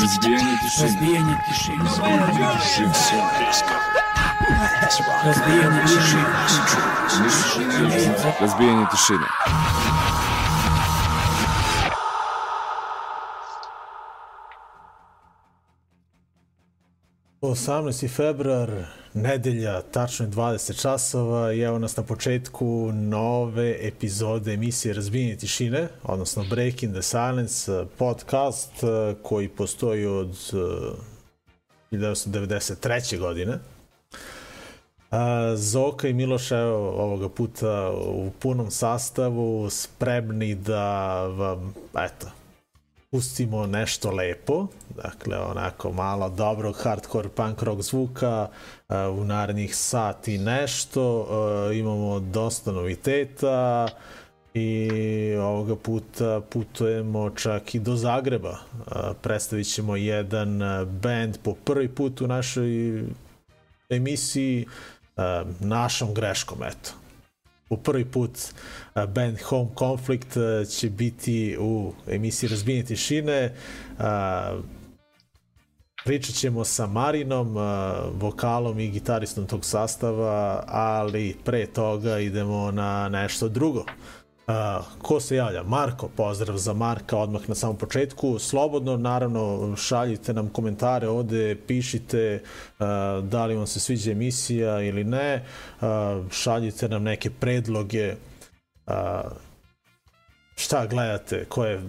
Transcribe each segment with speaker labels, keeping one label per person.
Speaker 1: Разбияние души. Разбияние души. Разбияние души. Всем резко. Разбияние души. Разбияние души. 18. februar, nedelja, tačno je 20 časova i evo nas na početku nove epizode emisije Razbijenje tišine, odnosno Breaking the Silence podcast eh, koji postoji od 1993. Eh, godine. Eh, Zoka i Miloš evo ovoga puta u punom sastavu spremni da vam, eto, pustimo nešto lepo, dakle onako malo dobrog hardcore punk rock zvuka e, u narednih sati nešto, e, imamo dosta noviteta i ovoga puta putujemo čak i do Zagreba. Uh, predstavit ćemo jedan band po prvi put u našoj emisiji našom greškom, eto po prvi put eh, band Home Conflict eh, će biti u emisiji Razbijenje tišine. Eh, pričat ćemo sa Marinom, vokalom i gitaristom tog sastava, ali pre toga idemo na nešto drugo. Uh, ko se javlja? Marko, pozdrav za Marka odmah na samom početku. Slobodno, naravno, šaljite nam komentare ovde, pišite uh, da li vam se sviđa emisija ili ne, uh, šaljite nam neke predloge, uh, šta gledate, koje,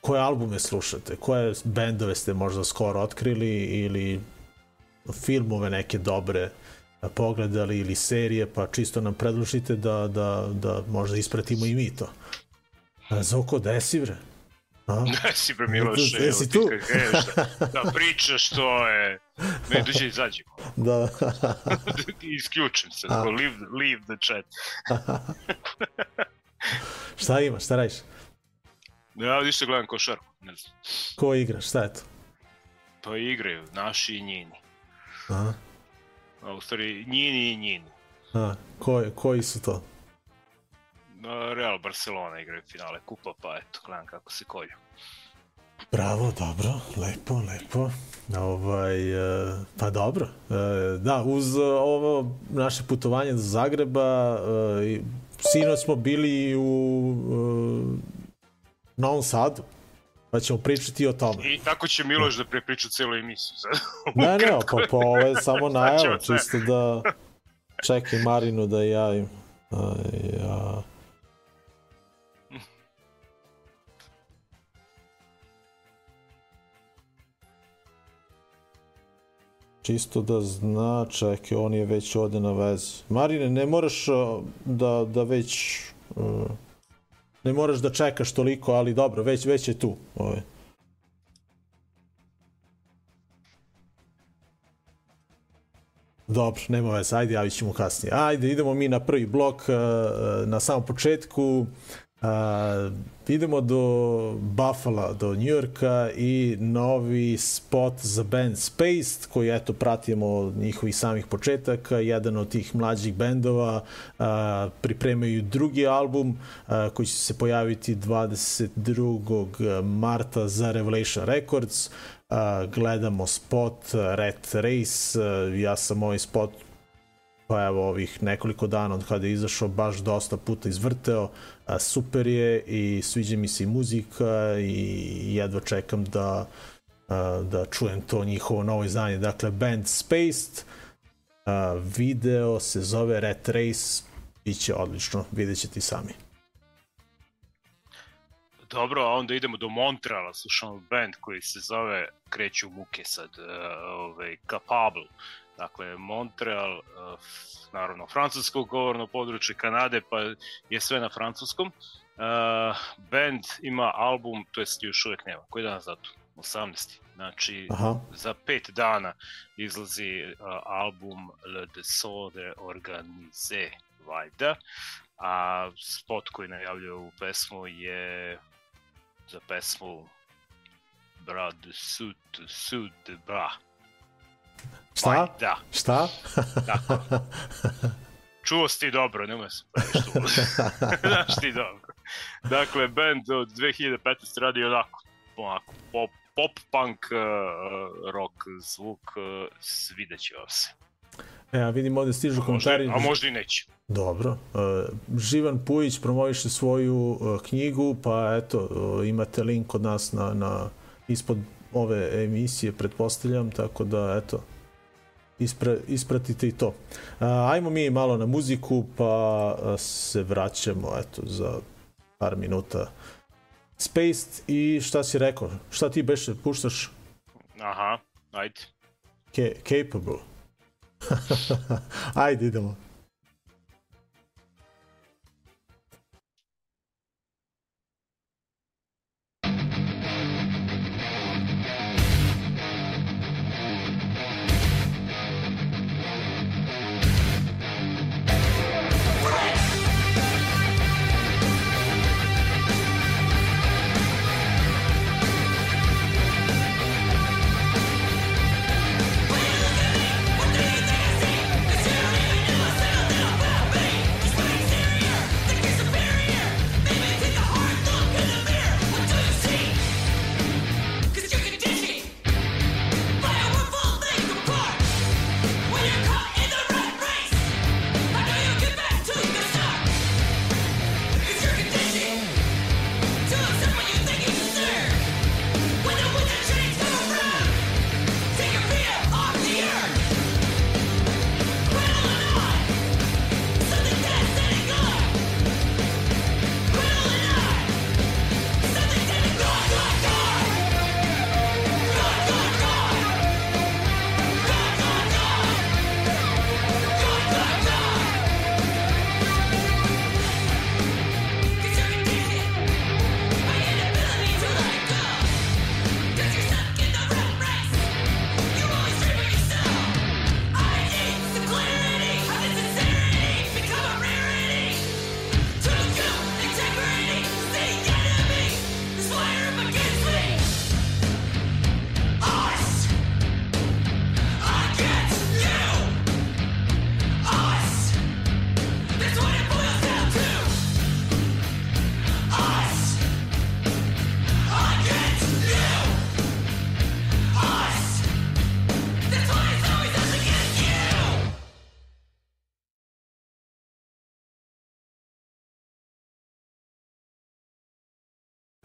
Speaker 1: koje albume slušate, koje bendove ste možda skoro otkrili ili filmove neke dobre uh, pogledali ili serije, pa čisto nam predložite da, da, da možda ispratimo i mi to. Zoko, desi bre.
Speaker 2: A? Desi bre Miloš, da,
Speaker 1: desi tu. Každa,
Speaker 2: da pričaš to je, ne dođe izađi. Da. Isključim se, A. leave, leave the chat.
Speaker 1: šta imaš, šta radiš?
Speaker 2: Ja ništa gledam košarku, ne
Speaker 1: znam. Ko igra, šta je to?
Speaker 2: To pa igraju, naši i njini. Aha. A u stvari njin i njin. A,
Speaker 1: ko, koji su to?
Speaker 2: Real Barcelona igraju finale kupa, pa eto, gledam kako se kolju.
Speaker 1: Bravo, dobro, lepo, lepo. Ovaj, e, pa dobro. E, da, uz e, ovo naše putovanje do Zagreba, sinoć smo bili u Novom Sadu, pa ćemo pričati o tome.
Speaker 2: I tako će Miloš da prepriča celu emisiju.
Speaker 1: ne, ne, pa, pa ovo je samo najava, čisto da čekaj Marinu da javim. Aj, ja... čisto da zna, čekaj, on je već ovde na vezu. Marine, ne moraš da, da već... Uh, ne moraš da čekaš toliko, ali dobro, već, već je tu. Ovaj. Dobro, nema veze, ajde, javit ćemo kasnije. Ajde, idemo mi na prvi blok, eh, na samom početku. Uh, idemo do Buffalo, do New Yorka i novi spot za band Spaced, koji eto pratimo od njihovih samih početaka, jedan od tih mlađih bendova, uh, pripremaju drugi album uh, koji će se pojaviti 22. marta za Revelation Records. Uh, gledamo spot Red Race, uh, ja sam ovaj spot pa evo ovih nekoliko dana od kada je izašao baš dosta puta izvrteo a, super je i sviđa mi se i muzika i jedva čekam da a, da čujem to njihovo novo izdanje. Dakle, band Spaced, a, video se zove Red Race, će odlično, vidjet ćete i sami.
Speaker 2: Dobro, a onda idemo do Montreala, slušamo band koji se zove, kreću muke sad, uh, ovaj, Capable. Dakle, Montreal uh, naravno francuskog govorno područje Kanade, pa je sve na francuskom. Uh, band ima album, to jest još uvek nema, koji dan zato 18. Znači, Aha. za pet dana izlazi uh, album Le Desordre Organisé, valjda, a spot koji najavljuje ovu pesmu je za pesmu Bra de Sud, Sud de Bra.
Speaker 1: Šta? Pa, da. Šta?
Speaker 2: Tako. Da. Čuo si ti dobro, nema se previše Znaš ti dobro. Dakle, band od 2015. radi onako, onako pop, pop punk uh, uh rock zvuk, uh, svideće vam se.
Speaker 1: E, a vidim ovde stižu komentari.
Speaker 2: A možda i neće.
Speaker 1: Dobro. Uh, Živan Pujić promoviše svoju uh, knjigu, pa eto, uh, imate link od nas na, na ispod ove emisije, pretpostavljam, tako da, eto, ispra, ispratite i to. ajmo mi malo na muziku, pa se vraćamo eto, za par minuta. Spaced i šta si rekao? Šta ti beše puštaš?
Speaker 2: Aha, ajde.
Speaker 1: Ke capable. ajde idemo.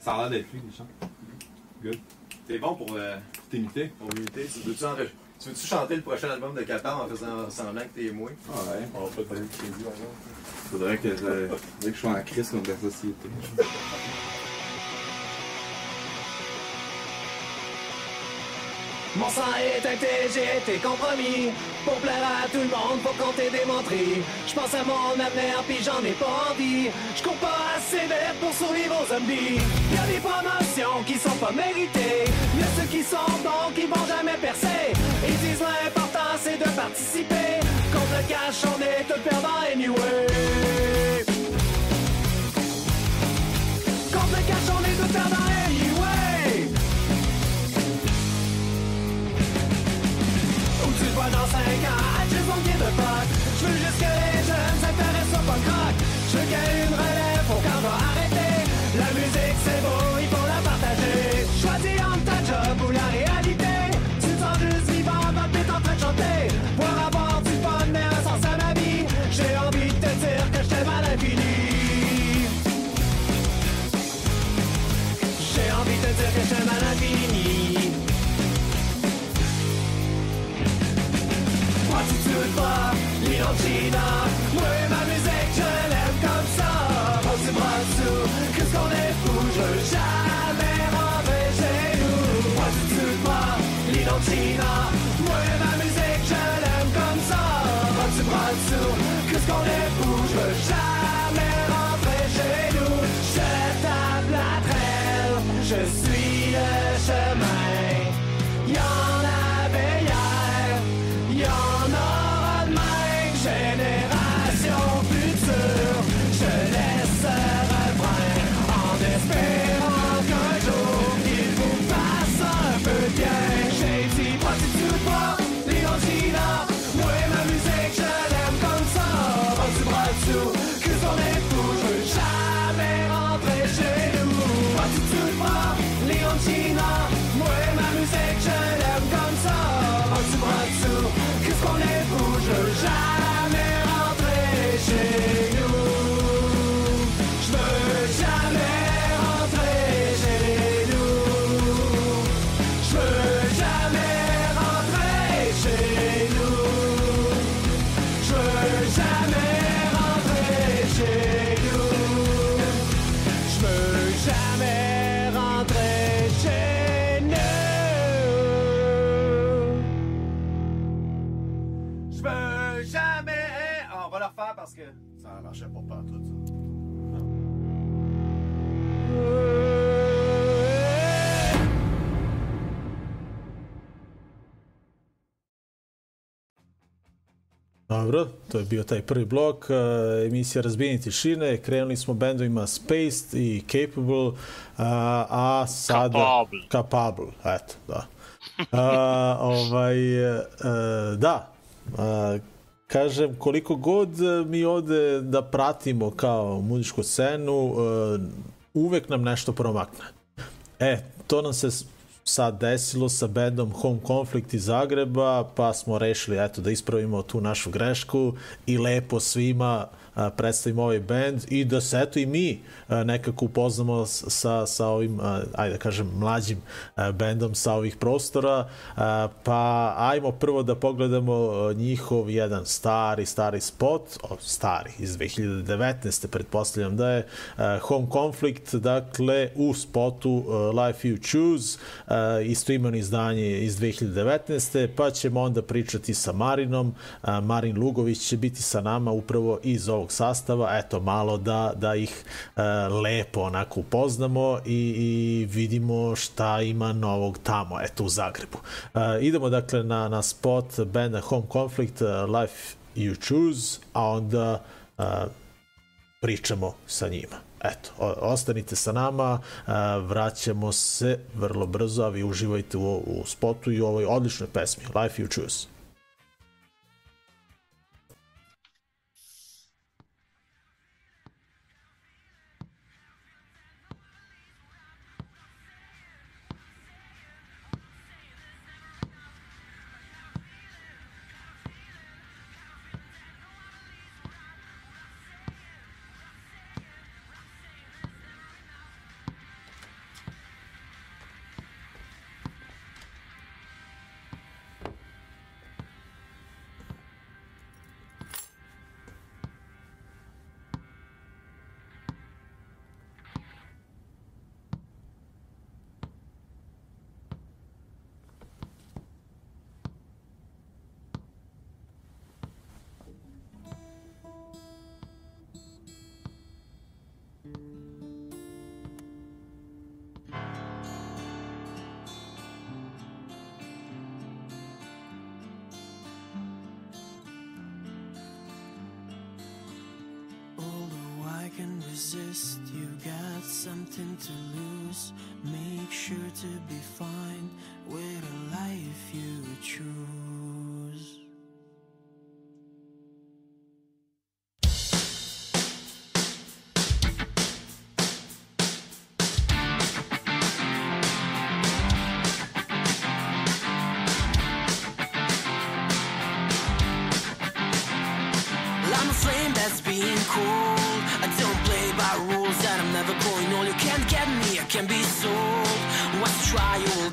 Speaker 1: Ça a l'air d'être lui, les chants. Good. T'es bon pour euh, t'imiter. Pour m'imiter. Tu veux-tu chanter le prochain album de Capan en faisant semblant que t'es moi? Ah ouais. On va pas te donner de crédit, Faudrait que, je... Faudrait que je sois en crise contre la société. Mon sang est teinté, j'ai été compromis. Pour plaire à tout le monde, pour compter des montries Je pense à mon avenir, puis j'en ai pas envie. Je compte pas assez vite pour survivre aux zombies. Y a des promotions qui sont pas méritées. Y'a ceux qui sont bons qui vont jamais percer. Ils disent l'important c'est de participer. Contre le cash, on est tout perdant anyway. Contre le cash, on est tout perdant anyway. dans 5 ans I just won't give a fuck Je veux juste que les jeunes s'intéressent au punk rock Je veux qu'il y ait une relève pour qu'on va arrêter La musique c'est beau Europa, l'identità Dobro, to je bio taj prvi blok. E, emisija Razbijenje tišine. Krenuli smo bendovima Spaced i Capable, a, e, a
Speaker 2: sada... Capable.
Speaker 1: Capable, eto, da. E, a, ovaj, a, da, a, kažem, koliko god mi ovde da pratimo kao muzičku scenu, uvek nam nešto promakne. E, to nam se sad desilo sa bendom Home Conflict iz Zagreba, pa smo rešili eto, da ispravimo tu našu grešku i lepo svima uh, predstavimo ovaj band i da se eto i mi nekako upoznamo sa, sa ovim, ajde da kažem, mlađim bendom sa ovih prostora, pa ajmo prvo da pogledamo njihov jedan stari, stari spot, stari, iz 2019. pretpostavljam da je Home Conflict, dakle u spotu Life You Choose, istoimeno izdanje iz 2019. pa ćemo onda pričati sa Marinom, Marin Lugović će biti sa nama upravo iz ovog ovog sastava, eto, malo da, da ih e, lepo onako upoznamo i, i vidimo šta ima novog tamo, eto, u Zagrebu. E, idemo, dakle, na, na spot benda Home Conflict, e, Life You Choose, a onda uh, pričamo sa njima. Eto, ostanite sa nama, e, vraćamo se vrlo brzo, a vi uživajte u, u spotu i u ovoj odličnoj pesmi, Life You Choose. let me, I can be sold. What's try, you will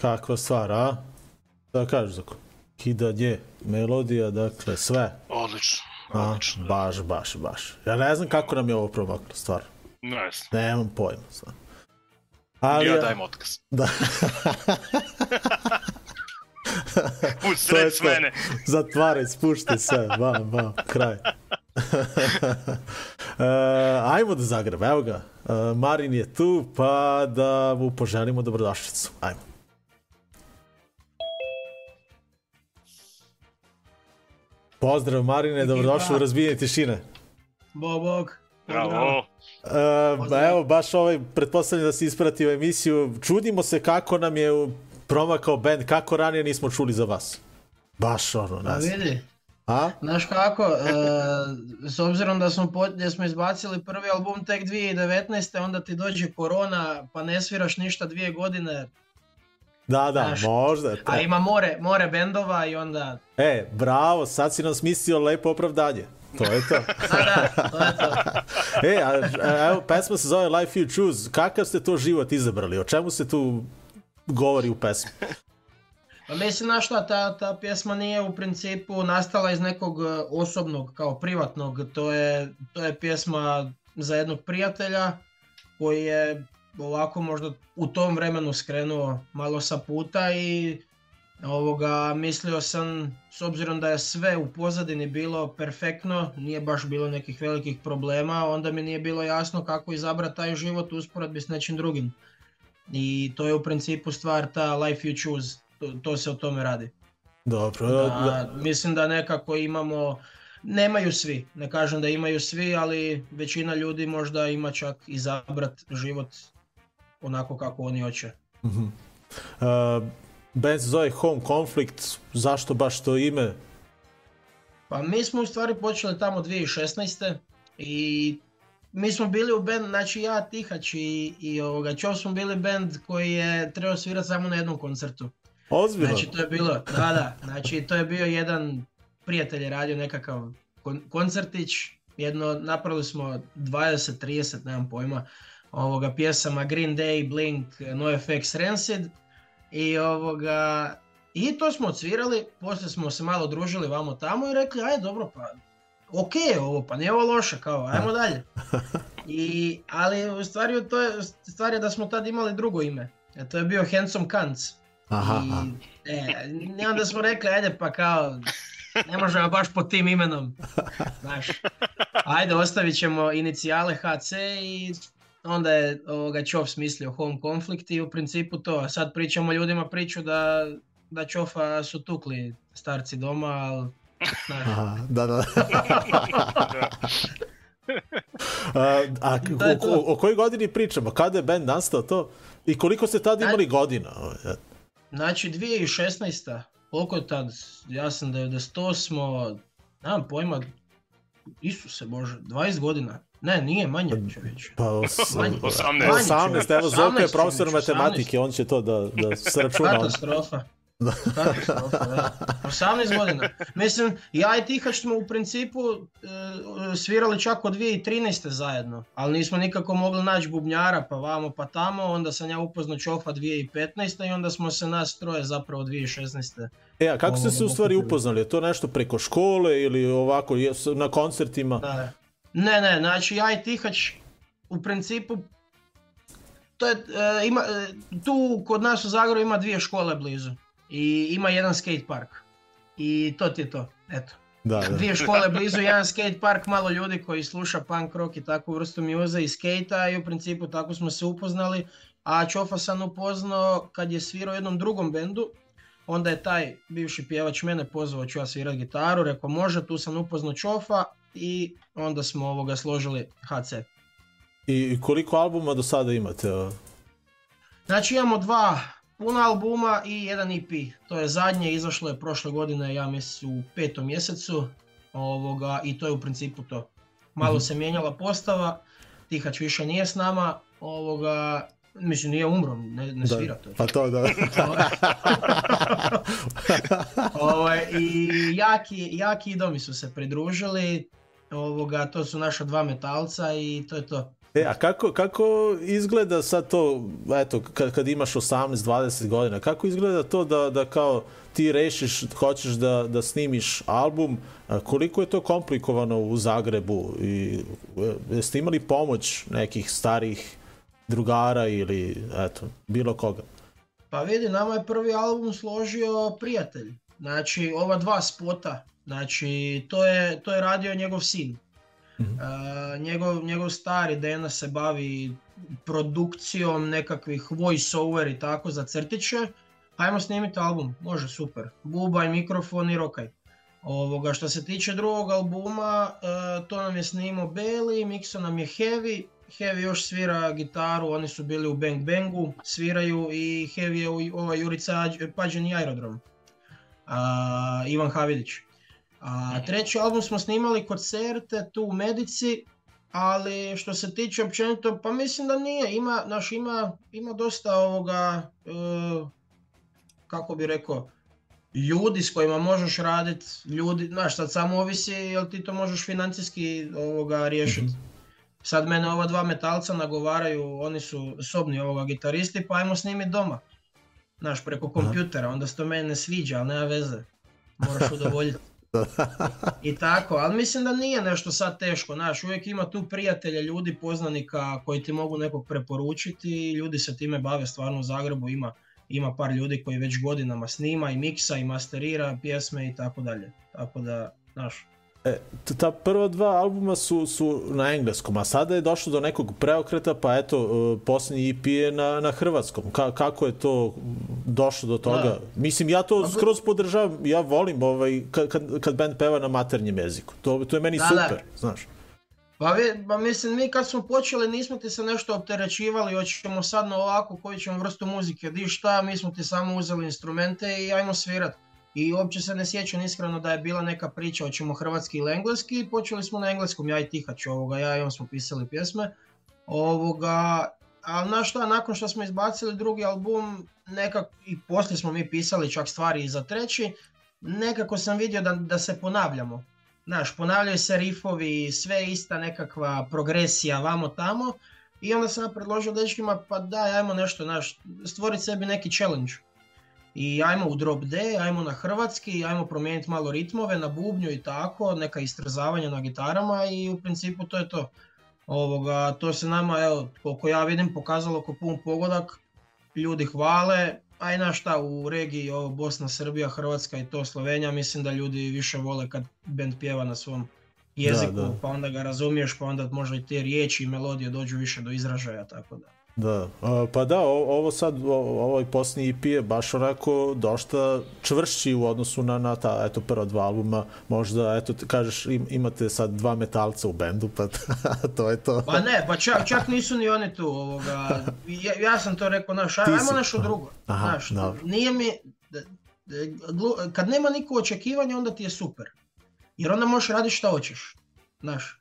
Speaker 1: Kakva stvar, a? Da kažeš, Zako? Kidanje, melodija, dakle, sve.
Speaker 2: Odlično. A, odlično.
Speaker 1: baš, baš, baš. Ja ne znam kako nam je ovo promaklo, stvarno. Ne
Speaker 2: znam.
Speaker 1: Nemam pojma, stvarno.
Speaker 2: Ali, ja dajem otkaz. Da. U sred mene.
Speaker 1: Zatvaraj, spuštaj se, vam, vam, kraj. uh, ajmo da Zagreba, evo ga. Uh, Marin je tu, pa da mu poželimo dobrodošlicu. Ajmo. Pozdrav Marine, dobrodošao u Razbijenje tišine.
Speaker 3: Bog, bog.
Speaker 1: Bravo. E, evo, baš ovaj, pretpostavljam da si ispratio emisiju. Čudimo se kako nam je promakao band, kako ranije nismo čuli za vas. Baš ono, pa nas. A vidi.
Speaker 3: A? Znaš kako, e, s obzirom da smo, po, da smo izbacili prvi album tek 2019. onda ti dođe korona pa ne sviraš ništa dvije godine,
Speaker 1: Da, da, Znaš, možda.
Speaker 3: Te... A ima more, more bendova i onda...
Speaker 1: E, bravo, sad si nam smislio lepo opravdanje. To je to. da,
Speaker 3: da, to je to.
Speaker 1: e, a, a, evo, pesma se zove Life You Choose. Kakav ste to život izabrali? O čemu se tu govori u pesmi?
Speaker 3: Pa mislim, znaš šta, ta, ta pjesma nije u principu nastala iz nekog e, osobnog, kao privatnog. To je, to je pjesma za jednog prijatelja koji je ovako možda u tom vremenu skrenuo malo sa puta i ovoga, mislio sam, s obzirom da je sve u pozadini bilo perfektno, nije baš bilo nekih velikih problema, onda mi nije bilo jasno kako izabrati taj život u usporedbi s nečim drugim. I to je u principu stvar ta life you choose, to, to se o tome radi.
Speaker 1: Dobro. Da, da. da.
Speaker 3: Mislim da nekako imamo, nemaju svi, ne kažem da imaju svi, ali većina ljudi možda ima čak izabrat život onako kako oni hoće. Uh
Speaker 1: -huh. uh, Benz zove Home Conflict, zašto baš to ime?
Speaker 3: Pa mi smo u stvari počeli tamo 2016. i mi smo bili u band, znači ja, Tihać i, i ovoga, Čov smo bili band koji je trebao svirati samo na jednom koncertu.
Speaker 1: Ozbiljno?
Speaker 3: Znači to je bilo, da da, znači to je bio jedan prijatelj je radio nekakav kon koncertić, jedno, napravili smo 20-30, nemam pojma, ovoga pjesama Green Day, Blink, NoFX, Rancid i ovoga i to smo odsvirali, poslije smo se malo družili vamo tamo i rekli aj dobro pa ok je ovo, pa nije ovo loše kao ajmo dalje. I, ali u stvari to je, stvar je da smo tad imali drugo ime, e, to je bio Handsome Kants. Aha, I, aha. E, onda smo rekli ajde pa kao ne možemo baš pod tim imenom, znaš. Ajde, ostavit ćemo inicijale HC i onda je ovoga Čov smislio Home Conflict i u principu to. A sad pričamo ljudima priču da, da Čofa su tukli starci doma, ali...
Speaker 1: Aha,
Speaker 3: da, da.
Speaker 1: a, a da o, o, kojoj godini pričamo? Kada je band nastao to? I koliko ste tad imali godina? Ovaj,
Speaker 3: znači 2016. Koliko tad? Ja sam 98. Nemam pojma. Isuse Bože, 20 godina. Ne, nije manje pa, ću
Speaker 1: Pa os, 18. 18, evo Zolko je profesor matematike, on će to da, da računa.
Speaker 3: Katastrofa. Da. Katastrofa, da. 18 godina. Mislim, ja i Tihač smo u principu e, svirali čak od 2013. zajedno, ali nismo nikako mogli naći bubnjara, pa vamo pa tamo, onda sam ja upoznao Čofa 2015. i onda smo se nas troje zapravo 2016. E, a
Speaker 1: kako ste se u stvari upoznali? Je to nešto preko škole ili ovako, na koncertima?
Speaker 3: Da,
Speaker 1: da.
Speaker 3: Ne, ne, znači ja i Tihać u principu to je, e, ima, e, tu kod nas u Zagorju ima dvije škole blizu i ima jedan skate park i to ti je to, eto. Da, da. Dvije škole blizu, jedan skate park, malo ljudi koji sluša punk rock i takvu vrstu mioza i skejta i u principu tako smo se upoznali. A Čofa sam upoznao kad je svirao u jednom drugom bendu, onda je taj bivši pjevač mene pozvao ću ja svirat gitaru, rekao može, tu sam upoznao Čofa, i onda smo ovoga složili HC.
Speaker 1: I koliko albuma do sada imate?
Speaker 3: Znači imamo dva puna albuma i jedan EP. To je zadnje, izašlo je prošle godine, ja mislim, u petom mjesecu. Ovoga, I to je u principu to. Malo mm-hmm. se mijenjala postava, Tihać više nije s nama, ovoga, Mislim, nije umro, ne, ne da. svira to.
Speaker 1: Pa to, da.
Speaker 3: Ovo, ovaj, I Jaki, Jaki i Domi su se pridružili, Ovoga, to su naša dva metalca i to je to.
Speaker 1: E, a kako, kako izgleda sad to, eto, kad, kad imaš 18-20 godina, kako izgleda to da, da kao ti rešiš, hoćeš da, da snimiš album, koliko je to komplikovano u Zagrebu i e, jeste imali pomoć nekih starih drugara ili eto, bilo koga?
Speaker 3: Pa vidi, nama je prvi album složio prijatelj. Znači, ova dva spota Znači, to je, to je radio njegov sin. Uh, njegov, njegov stari Dena se bavi produkcijom nekakvih voice-over i tako za crtiće. Hajmo snimiti album, može, super. Bubaj, mikrofon i rokaj. Ovoga, što se tiče drugog albuma, uh, to nam je snimao Beli, mikso nam je Heavy. Heavy još svira gitaru, oni su bili u Bang Bangu, sviraju i Heavy je ovaj Jurica Pađen i Aerodrom. Uh, Ivan Havidić. A, mhm. treći album smo snimali kod Certe tu u Medici, ali što se tiče općenito, pa mislim da nije, ima, naš, ima, ima dosta ovoga, e, kako bi rekao, ljudi s kojima možeš raditi, ljudi, znaš, sad samo ovisi jel ti to možeš financijski ovoga riješiti. Mm-hmm. Sad mene ova dva metalca nagovaraju, oni su sobni ovoga gitaristi, pa ajmo snimiti doma. Znaš, preko kompjutera, onda se to mene ne sviđa, ali nema veze. Moraš udovoljiti. I tako, ali mislim da nije nešto sad teško, znaš, uvijek ima tu prijatelja, ljudi, poznanika koji ti mogu nekog preporučiti ljudi se time bave, stvarno u Zagrebu ima, ima par ljudi koji već godinama snima i miksa i masterira pjesme i tako dalje, tako da, znaš,
Speaker 1: E, ta prva dva albuma su, su na engleskom, a sada je došlo do nekog preokreta, pa eto, e, posljednji EP je na, na hrvatskom. Ka, kako je to došlo do toga? Da. Mislim, ja to Obu... skroz podržavam, ja volim ovaj, kad, kad, kad band peva na maternjem jeziku. To, to je meni da, da. super, da. znaš.
Speaker 3: Pa, vi, pa mislim, mi kad smo počeli nismo ti se nešto opterećivali, hoćemo sad na ovako koju ćemo vrstu muzike, di šta, mi smo ti samo uzeli instrumente i ajmo svirati i uopće se ne sjećam iskreno da je bila neka priča hoćemo hrvatski ili engleski i počeli smo na engleskom, ja i Tihać, ovoga, ja i on smo pisali pjesme. Ovoga, ali na šta, nakon što smo izbacili drugi album, nekak, i poslije smo mi pisali čak stvari i za treći, nekako sam vidio da, da se ponavljamo. Znaš, ponavljaju se rifovi, sve ista nekakva progresija vamo tamo. I onda sam predložio dečkima, pa da, ajmo nešto, znaš, stvoriti sebi neki challenge i ajmo u drop D, ajmo na hrvatski, ajmo promijeniti malo ritmove na bubnju i tako, neka istrezavanja na gitarama i u principu to je to. Ovoga, to se nama, evo, koliko ja vidim, pokazalo ko pun pogodak, ljudi hvale, a i šta u regiji ovo Bosna, Srbija, Hrvatska i to Slovenija, mislim da ljudi više vole kad band pjeva na svom jeziku, da, da. pa onda ga razumiješ, pa onda možda i te riječi i melodije dođu više do izražaja, tako da.
Speaker 1: Da, pa da, ovo sad, ovaj posni EP je baš onako došta čvršći u odnosu na, na ta, eto, prva dva albuma, možda, eto, kažeš, imate sad dva metalca u bendu, pa to je to.
Speaker 3: Pa ne, pa čak, čak nisu ni oni tu, ovoga, ja, ja sam to rekao, naš, ajmo si... nešto drugo, Aha, znaš, da. nije mi, kad nema niko očekivanja, onda ti je super. Jer onda možeš raditi šta hoćeš. Znaš,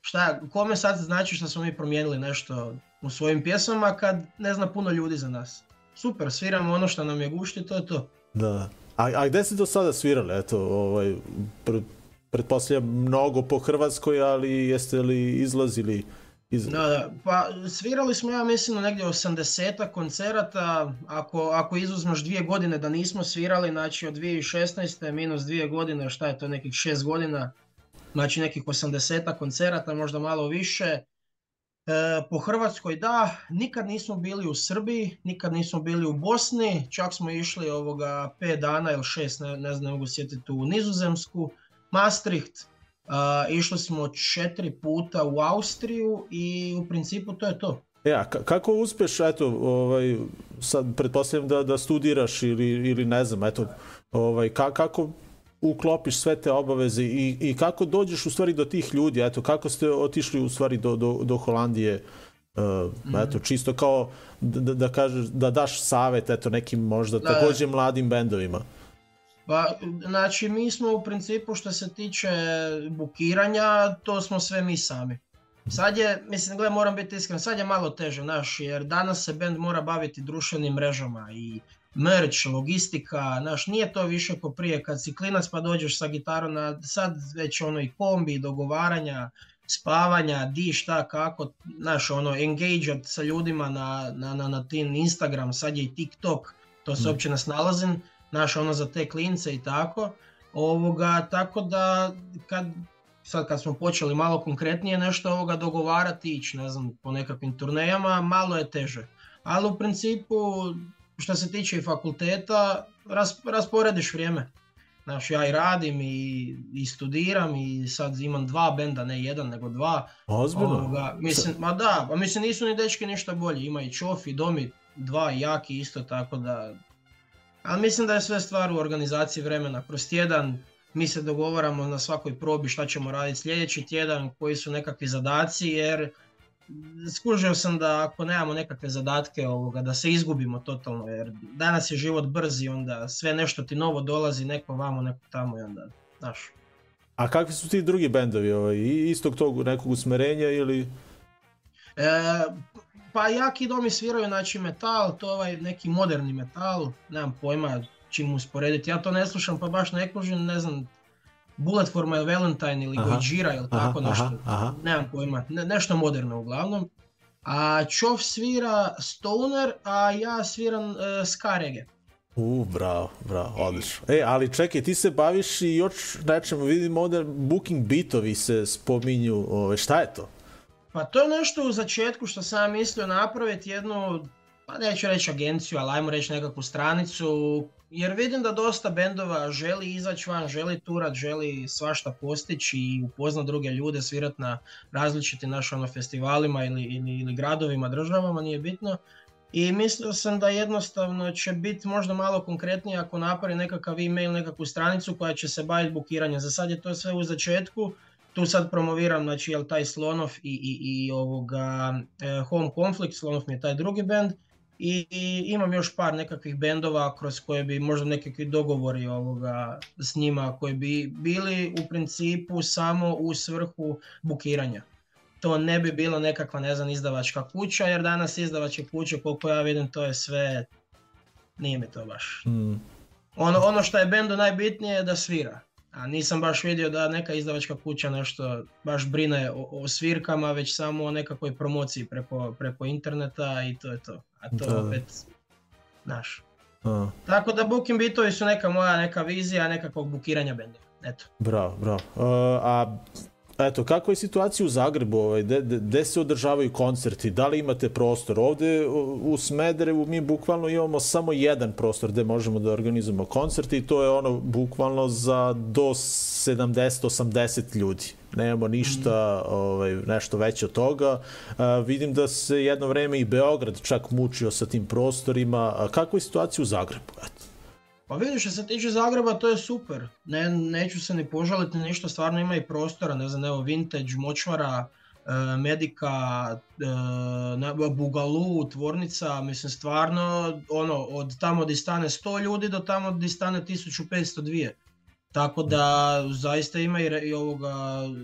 Speaker 3: šta, kome sad znači što smo mi promijenili nešto u svojim pjesmama kad ne zna puno ljudi za nas. Super, sviramo ono što nam je gušće, to je to.
Speaker 1: Da. A, a gde ste do sada svirali? Eto, ovaj, pre, pretpostavljam mnogo po Hrvatskoj, ali jeste li izlazili iz...
Speaker 3: Da, da, pa svirali smo ja mislim negdje 80 koncerata, ako, ako izuzmeš dvije godine da nismo svirali, znači od 2016. minus dvije godine, šta je to nekih šest godina, znači nekih 80 koncerata, možda malo više, E, po Hrvatskoj da, nikad nismo bili u Srbiji, nikad nismo bili u Bosni, čak smo išli ovoga 5 dana ili 6, ne, ne znam, mogu sjetiti, u Nizozemsku, Maastricht, Uh, išli smo četiri puta u Austriju i u principu to je to.
Speaker 1: Ja, e, kako uspeš, eto, ovaj, sad pretpostavljam da, da studiraš ili, ili ne znam, eto, ovaj, ka, kako uklopiš sve te obaveze i, i kako dođeš u stvari do tih ljudi, eto, kako ste otišli u stvari do, do, do Holandije, Uh, eto, čisto kao da, da, da kažeš, da daš savet eto nekim možda da. takođe mladim bendovima.
Speaker 3: Pa, znači, mi smo u principu što se tiče bukiranja, to smo sve mi sami. Sad je, mislim, gledaj, moram biti iskren, sad je malo teže, znaš, jer danas se bend mora baviti društvenim mrežama i merch, logistika, znaš, nije to više ko prije kad si klinac pa dođeš sa gitarom na sad već ono i kombi, dogovaranja, spavanja, di šta, kako, znaš, ono, engage sa ljudima na, na, na, na tim Instagram, sad je i TikTok, to se mm. uopće ne snalazim, znaš, ono, za te klince i tako, ovoga, tako da, kad, sad kad smo počeli malo konkretnije nešto ovoga dogovarati, ići, ne znam, po nekakvim turnejama, malo je teže, ali u principu što se tiče fakulteta, ras, rasporediš vrijeme. Znaš, ja i radim i, i studiram i sad imam dva benda, ne jedan, nego dva.
Speaker 1: Ozbiljno? Ovoga,
Speaker 3: mislim, ma da, pa mislim nisu ni dečki ništa bolji. Ima i Čof i Domi, dva jaki isto, tako da... Ali mislim da je sve stvar u organizaciji vremena. Kroz tjedan mi se dogovaramo na svakoj probi šta ćemo raditi sljedeći tjedan, koji su nekakvi zadaci, jer skužio sam da ako nemamo nekakve zadatke ovoga, da se izgubimo totalno, jer danas je život brz i onda sve nešto ti novo dolazi, neko vamo, neko tamo i onda, znaš.
Speaker 1: A kakvi su ti drugi bendovi, ovaj, istog tog nekog usmerenja ili...
Speaker 3: E, pa jaki domi sviraju, znači metal, to ovaj neki moderni metal, nemam pojma čim usporediti, ja to ne slušam pa baš ne kužim, ne znam, Bullet for my Valentine ili aha, Gojira ili tako aha, nešto, aha. nemam pojma, ne, nešto moderno uglavnom. A Čov svira Stoner, a ja sviram e, Ska reggae.
Speaker 1: U, bravo, bravo, odlično. E, ali čekaj, ti se baviš i još nečemu, vidim ovdje booking bitovi se spominju, ove, šta je to?
Speaker 3: Pa to je nešto u začetku što sam mislio napraviti jednu, pa neću reći agenciju, ali ajmo reći nekakvu stranicu jer vidim da dosta bendova želi izaći van, želi turat, želi svašta postići i upoznat druge ljude, svirat na različitim naš ono, festivalima ili, ili, ili gradovima, državama, nije bitno. I mislio sam da jednostavno će biti možda malo konkretnije ako napravi nekakav e-mail, nekakvu stranicu koja će se baviti bukiranjem. Za sad je to sve u začetku, tu sad promoviram znači, jel, taj Slonov i, i, i ovoga, e, Home Conflict, Slonov mi je taj drugi band, I, i imam još par nekakvih bendova kroz koje bi možda nekakvi dogovori ovoga s njima koji bi bili u principu samo u svrhu bukiranja. To ne bi bilo nekakva ne znam izdavačka kuća jer danas izdavačke kuće koliko ja vidim to je sve nije mi to baš. Mm. Ono, ono što je bendu najbitnije je da svira. A nisam baš vidio da neka izdavačka kuća nešto baš brine o, o svirkama, već samo o nekakvoj promociji preko, preko interneta i to je to. A to da, da. opet, znaš. A. Tako da booking bitovi su neka moja neka vizija nekakvog bukiranja benda. Eto.
Speaker 1: Bravo, bravo. Uh, a Pa eto, kako je situacija u Zagrebu? Ovaj, gde se održavaju koncerti? Da li imate prostor? Ovde u Smederevu mi bukvalno imamo samo jedan prostor gde možemo da organizujemo koncerti i to je ono bukvalno za do 70-80 ljudi. Nemamo ništa ovaj, nešto veće od toga. A, vidim da se jedno vreme i Beograd čak mučio sa tim prostorima. A, kako je situacija u Zagrebu? Eto.
Speaker 3: Pa vidiš, što se tiče Zagreba, to je super. Ne, neću se ni požaliti ništa, stvarno ima i prostora, ne znam, evo, Vintage, Močvara, e, Medika, e, Bugalu, Tvornica, mislim stvarno ono, od tamo di stane 100 ljudi do tamo di stane 1502. Tako da zaista ima i ovoga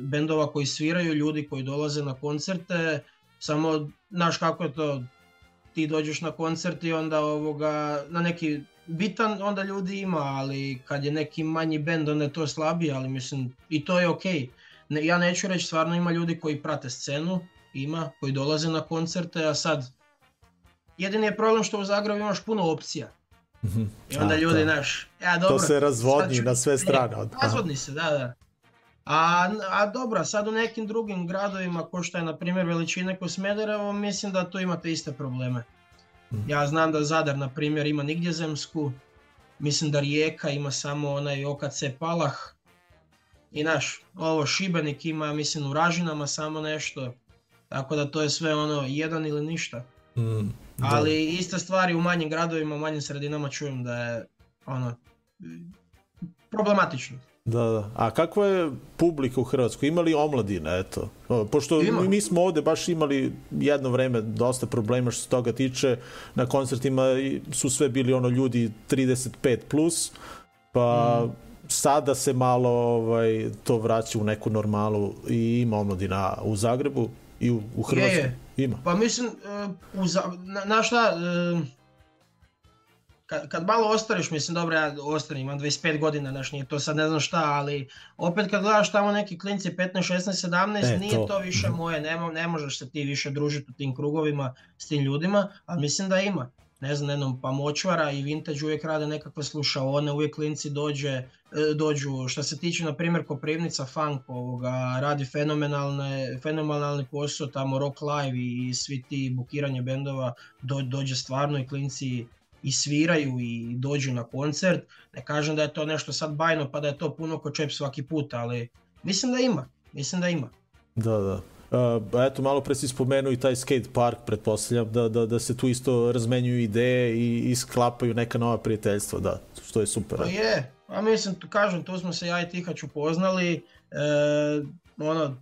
Speaker 3: bendova koji sviraju, ljudi koji dolaze na koncerte, samo znaš kako je to, ti dođeš na koncert i onda ovoga, na neki bitan, onda ljudi ima, ali kad je neki manji bend, onda je to slabije, ali mislim, i to je okej. Okay. Ne, ja neću reći, stvarno ima ljudi koji prate scenu, ima, koji dolaze na koncerte, a sad, jedini je problem što u Zagrebu imaš puno opcija. Mhm. I onda a, ljudi, to. naš, ja e, dobro. To
Speaker 1: se razvodni ću, na sve e, strane. Ne,
Speaker 3: razvodni se, da, da. A, a dobro, sad u nekim drugim gradovima, ko što je na primjer veličine ko Smederevo, mislim da tu imate iste probleme. Mhm. Ja znam da Zadar, na primjer, ima nigdjezemsku, mislim da Rijeka ima samo onaj OKC Palah, i naš, ovo Šibenik ima, mislim, u Ražinama samo nešto, tako da to je sve ono jedan ili ništa. Mm, Ali iste stvari u manjim gradovima, u manjim sredinama čujem da je ono problematično.
Speaker 1: Da, da. A kakva je publika u Hrvatskoj? Ima li omladina, eto? Pošto Ima. mi smo ovde baš imali jedno vreme dosta problema što se toga tiče. Na koncertima su sve bili ono ljudi 35+, plus, pa mm. sada se malo ovaj, to vraća u neku normalu i ima omladina u Zagrebu i u, u Hrvatskoj. Ima.
Speaker 3: Pa mislim, uh, u, na, na šta... Uh kad, kad malo ostariš, mislim, dobro, ja ostarim, imam 25 godina, znaš, nije to sad ne znam šta, ali opet kad gledaš tamo neki klinci 15, 16, 17, e, nije to. to više mhm. moje, ne, ne možeš se ti više družiti u tim krugovima s tim ljudima, ali mislim da ima. Ne znam, jednom pa močvara i vintage uvijek rade nekakve slušaone, uvijek klinci dođe, e, dođu, što se tiče, na primjer, Koprivnica Funk ovoga, radi fenomenalne, fenomenalni posao, tamo Rock Live i, i svi ti bukiranje bendova, do, dođe stvarno i klinci i sviraju i dođu na koncert. Ne kažem da je to nešto sad bajno pa da je to puno ko čep svaki put, ali mislim da ima, mislim da ima.
Speaker 1: Da, da. Uh, eto, malo pre si spomenuo i taj skate park, pretpostavljam, da, da, da se tu isto razmenjuju ideje i, i sklapaju neka nova prijateljstva, da, što je super.
Speaker 3: To pa je, a mislim, tu kažem, tu smo se ja i Tihać upoznali, e, ono,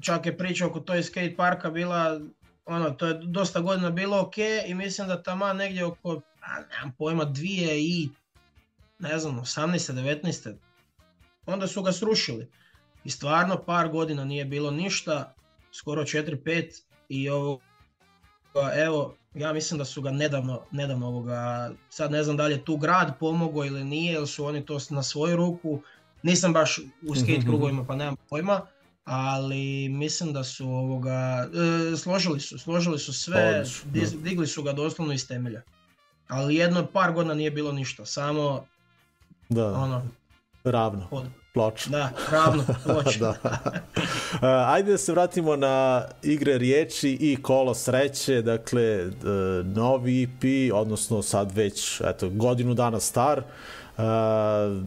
Speaker 3: čak je priča oko toj skate parka bila, ono, to je dosta godina bilo ok i mislim da tamo negdje oko a nemam pojma, dvije i ne znam, 18. 19. Onda su ga srušili. I stvarno par godina nije bilo ništa, skoro 4-5 i ovo, evo, ja mislim da su ga nedavno, nedavno ovoga, sad ne znam da li je tu grad pomogao ili nije, ili su oni to na svoju ruku, nisam baš u skate mhm, mhm. krugovima pa nemam pojma, ali mislim da su ovoga, e, složili su, složili su sve, Odlično. Da. digli su ga doslovno iz temelja. Ali jedno par godina nije bilo ništa, samo da. ono,
Speaker 1: ravno. Od... Pločno.
Speaker 3: Da, ravno, pločno.
Speaker 1: da. E, ajde da se vratimo na igre riječi i kolo sreće, dakle e, novi EP, odnosno sad već eto, godinu dana star, e,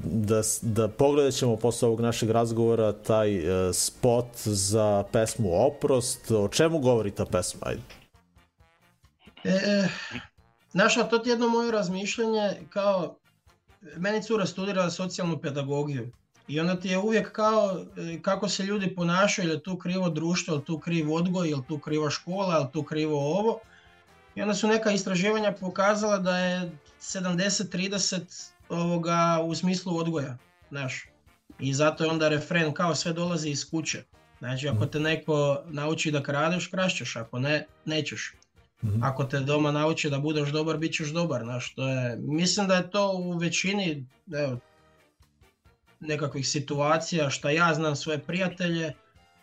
Speaker 1: da, da pogledat ćemo posle ovog našeg razgovora taj spot za pesmu Oprost. O čemu govori ta pesma? Ajde.
Speaker 3: E, Znaš, a to ti jedno moje razmišljanje kao, meni cura studira socijalnu pedagogiju i onda ti je uvijek kao e, kako se ljudi ponašaju, ili tu krivo društvo, ili tu kriv odgoj, ili tu kriva škola, ili tu krivo ovo. I onda su neka istraživanja pokazala da je 70-30 ovoga u smislu odgoja, znaš. I zato je onda refren kao sve dolazi iz kuće. Znači ako te neko nauči da kradeš, krašćeš, ako ne, nećeš hmm Ako te doma nauče da budeš dobar, bit ćeš dobar. Znaš, to je, mislim da je to u većini evo, nekakvih situacija šta ja znam svoje prijatelje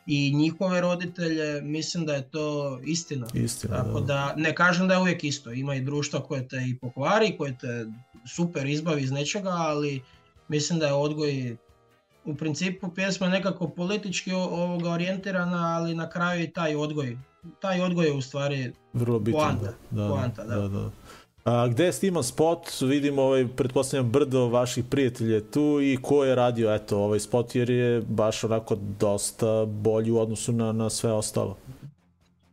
Speaker 3: i njihove roditelje, mislim da je to istina. istina Tako da. da, da ne kažem da je uvijek isto, ima i društva koje te i pokvari, koje te super izbavi iz nečega, ali mislim da je odgoj u principu pjesma nekako politički ovoga orijentirana, ali na kraju i taj odgoj. Taj odgoj je u stvari
Speaker 1: Vrlo bitan, poanta. Da, da, poanta da. da, da. A, gde je sniman spot? Vidimo, ovaj, pretpostavljam, brdo vaših prijatelja tu i ko je radio eto, ovaj spot jer je baš onako dosta bolji u odnosu na, na sve ostalo.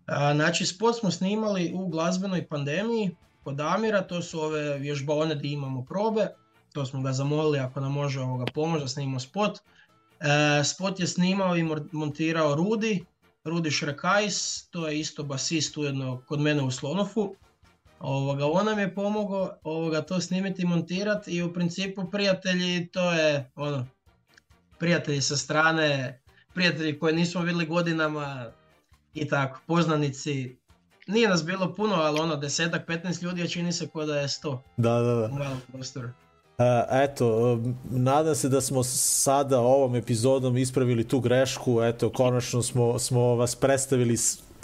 Speaker 3: A, znači, spot smo snimali u glazbenoj pandemiji kod Amira, to su ove vježbalone gdje imamo probe to smo ga zamolili ako nam može ovoga pomoći da snimimo spot. E, spot je snimao i montirao Rudi, Rudi Šrekajs, to je isto basist ujedno kod mene u Slonofu. Ovoga, on nam je pomogao ovoga, to snimiti i montirati i u principu prijatelji to je ono, prijatelji sa strane, prijatelji koje nismo vidjeli godinama i tako, poznanici. Nije nas bilo puno, ali ono desetak, 15 ljudi, a čini se ko da je sto.
Speaker 1: Da, da, da. U malom prostoru eto, um, nadam se da smo sada ovom epizodom ispravili tu grešku, eto, konačno smo, smo vas predstavili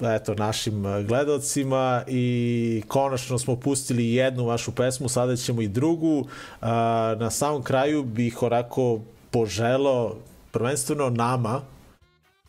Speaker 1: eto, našim uh, gledalcima i konačno smo pustili jednu vašu pesmu, sada ćemo i drugu. Na samom kraju bih orako poželo prvenstveno nama,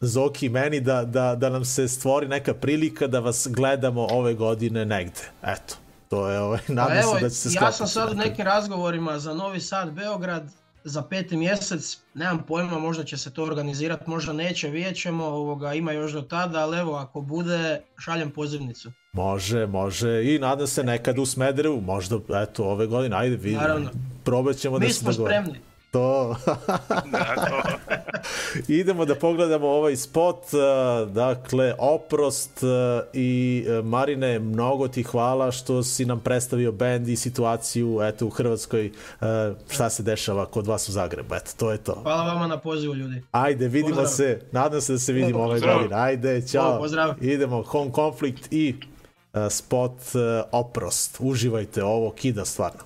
Speaker 1: Zoki i meni, da, da, da nam se stvori neka prilika da vas gledamo ove godine negde. Eto. To je, ovaj,
Speaker 3: pa nadam pa se evo,
Speaker 1: da će se
Speaker 3: Ja sam sad u nekim razgovorima za Novi Sad, Beograd, za peti mjesec, nemam pojma, možda će se to organizirati, možda neće, vidjet ćemo, ovoga, ima još do tada, ali evo, ako bude, šaljem pozivnicu.
Speaker 1: Može, može, i nadam se nekad u Smederevu, možda, eto, ove godine, ajde, vidimo. Naravno. Probat ćemo da
Speaker 3: Mi da smo spremni
Speaker 1: to. da, to. Idemo da pogledamo ovaj spot, dakle, oprost i e, Marine, mnogo ti hvala što si nam predstavio bend i situaciju, eto, u Hrvatskoj, e, šta se dešava kod vas u Zagrebu, eto, to je to.
Speaker 3: Hvala vama na pozivu, ljudi.
Speaker 1: Ajde, vidimo pozdrav. se, nadam se da se vidimo ove ovaj godine, ajde, ćao.
Speaker 3: Pozdrav.
Speaker 1: Idemo, Home Conflict i e, spot oprost. Uživajte ovo, kida stvarno.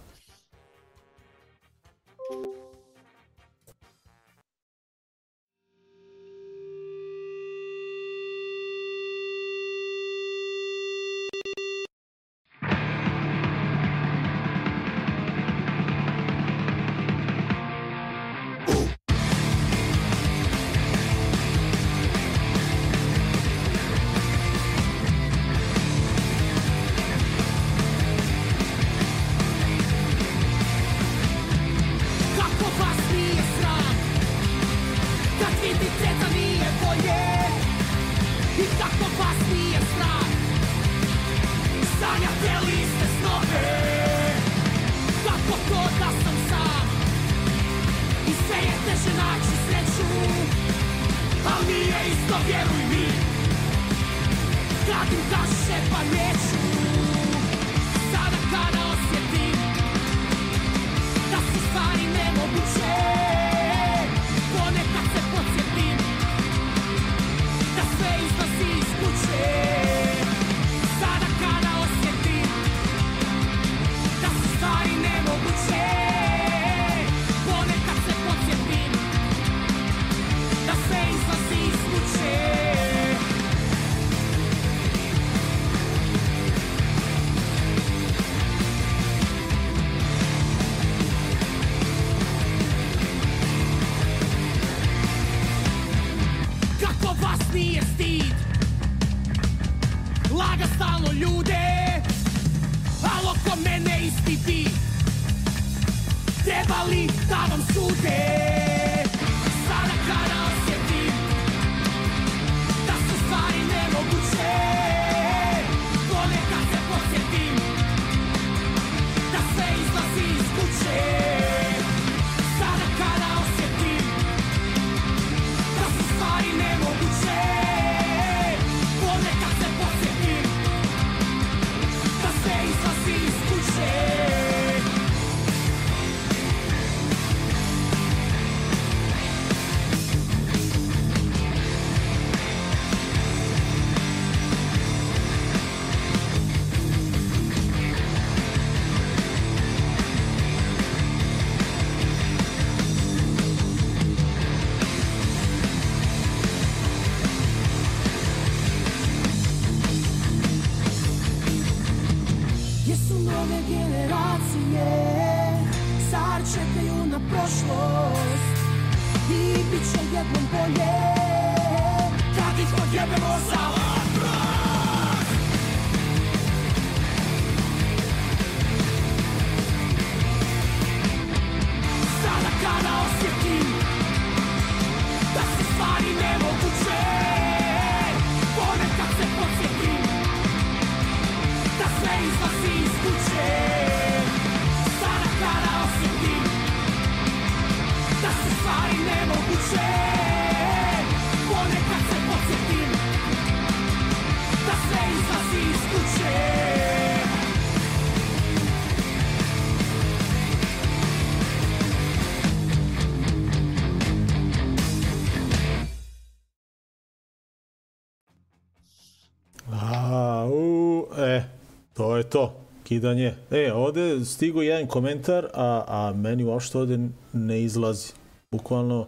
Speaker 1: kidanje. E, ovde stigo jedan komentar, a, a meni uopšte ovde ne izlazi. Bukvalno,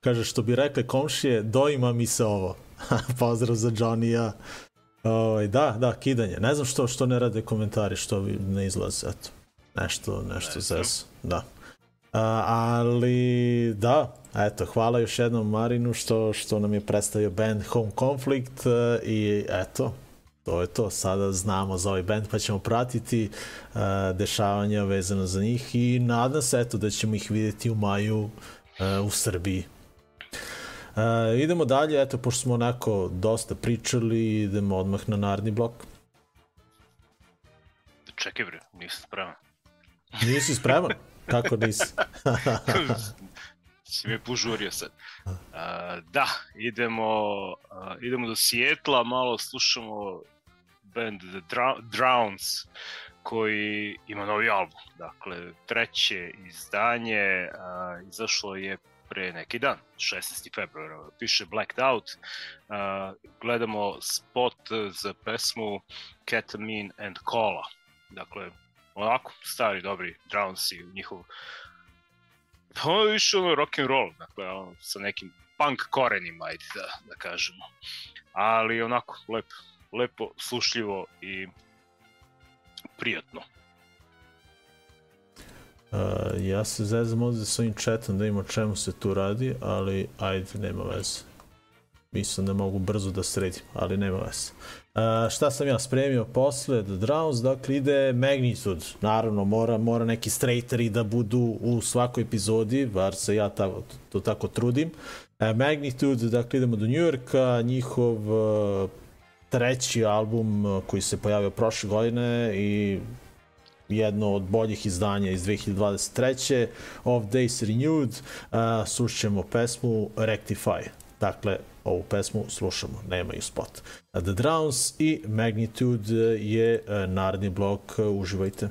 Speaker 1: kaže, što bi rekli komšije, doima mi se ovo. Pozdrav za Johnny-a. Ovaj, da, da, kidanje. Ne znam što, što ne rade komentari, što ne izlaze. Eto, nešto, nešto ne zez. Da. A, ali, da, eto, hvala još jednom Marinu što, što nam je predstavio band Home Conflict e, i eto, to je to, sada znamo za ovaj band pa ćemo pratiti uh, dešavanja vezano za njih i nadam se eto da ćemo ih videti u maju uh, u Srbiji. Uh, idemo dalje, eto, pošto smo onako dosta pričali, idemo odmah na narodni blok.
Speaker 4: Čekaj bre, nisam spreman.
Speaker 1: Nisi spreman? Kako nisi?
Speaker 4: si me požurio sad. Uh, da, idemo, uh, idemo do Sijetla, malo slušamo band The Drowns koji ima novi album. Dakle, treće izdanje a, izašlo je pre neki dan, 16. februara, piše Blacked Out. A, gledamo spot za pesmu Ketamine and Cola. Dakle, onako, stari dobri Drowns i njihov pa ono je više ono rock and roll, dakle, ono, sa nekim punk korenima, ajde da, da kažemo. Ali onako, lepo, lepo, slušljivo i prijatno.
Speaker 1: Uh, ja se zezam ovde sa ovim chatom da vidimo čemu se tu radi, ali ajde, nema veze. Mislim da mogu brzo da sredim, ali nema veze. Uh, šta sam ja spremio posle The Drowns, dakle ide Magnitude. Naravno, mora, mora neki straighteri da budu u svakoj epizodi, bar se ja tako, to tako trudim. Uh, Magnitude, dakle idemo do New Yorka, njihov uh, treći album e, koji se pojavio prošle godine i jedno od boljih izdanja iz 2023. Of Days Renewed. Uh, e, slušćemo pesmu Rectify. Dakle, ovu pesmu slušamo, nemaju spot. The Drowns i Magnitude je e, naredni blok, uživajte.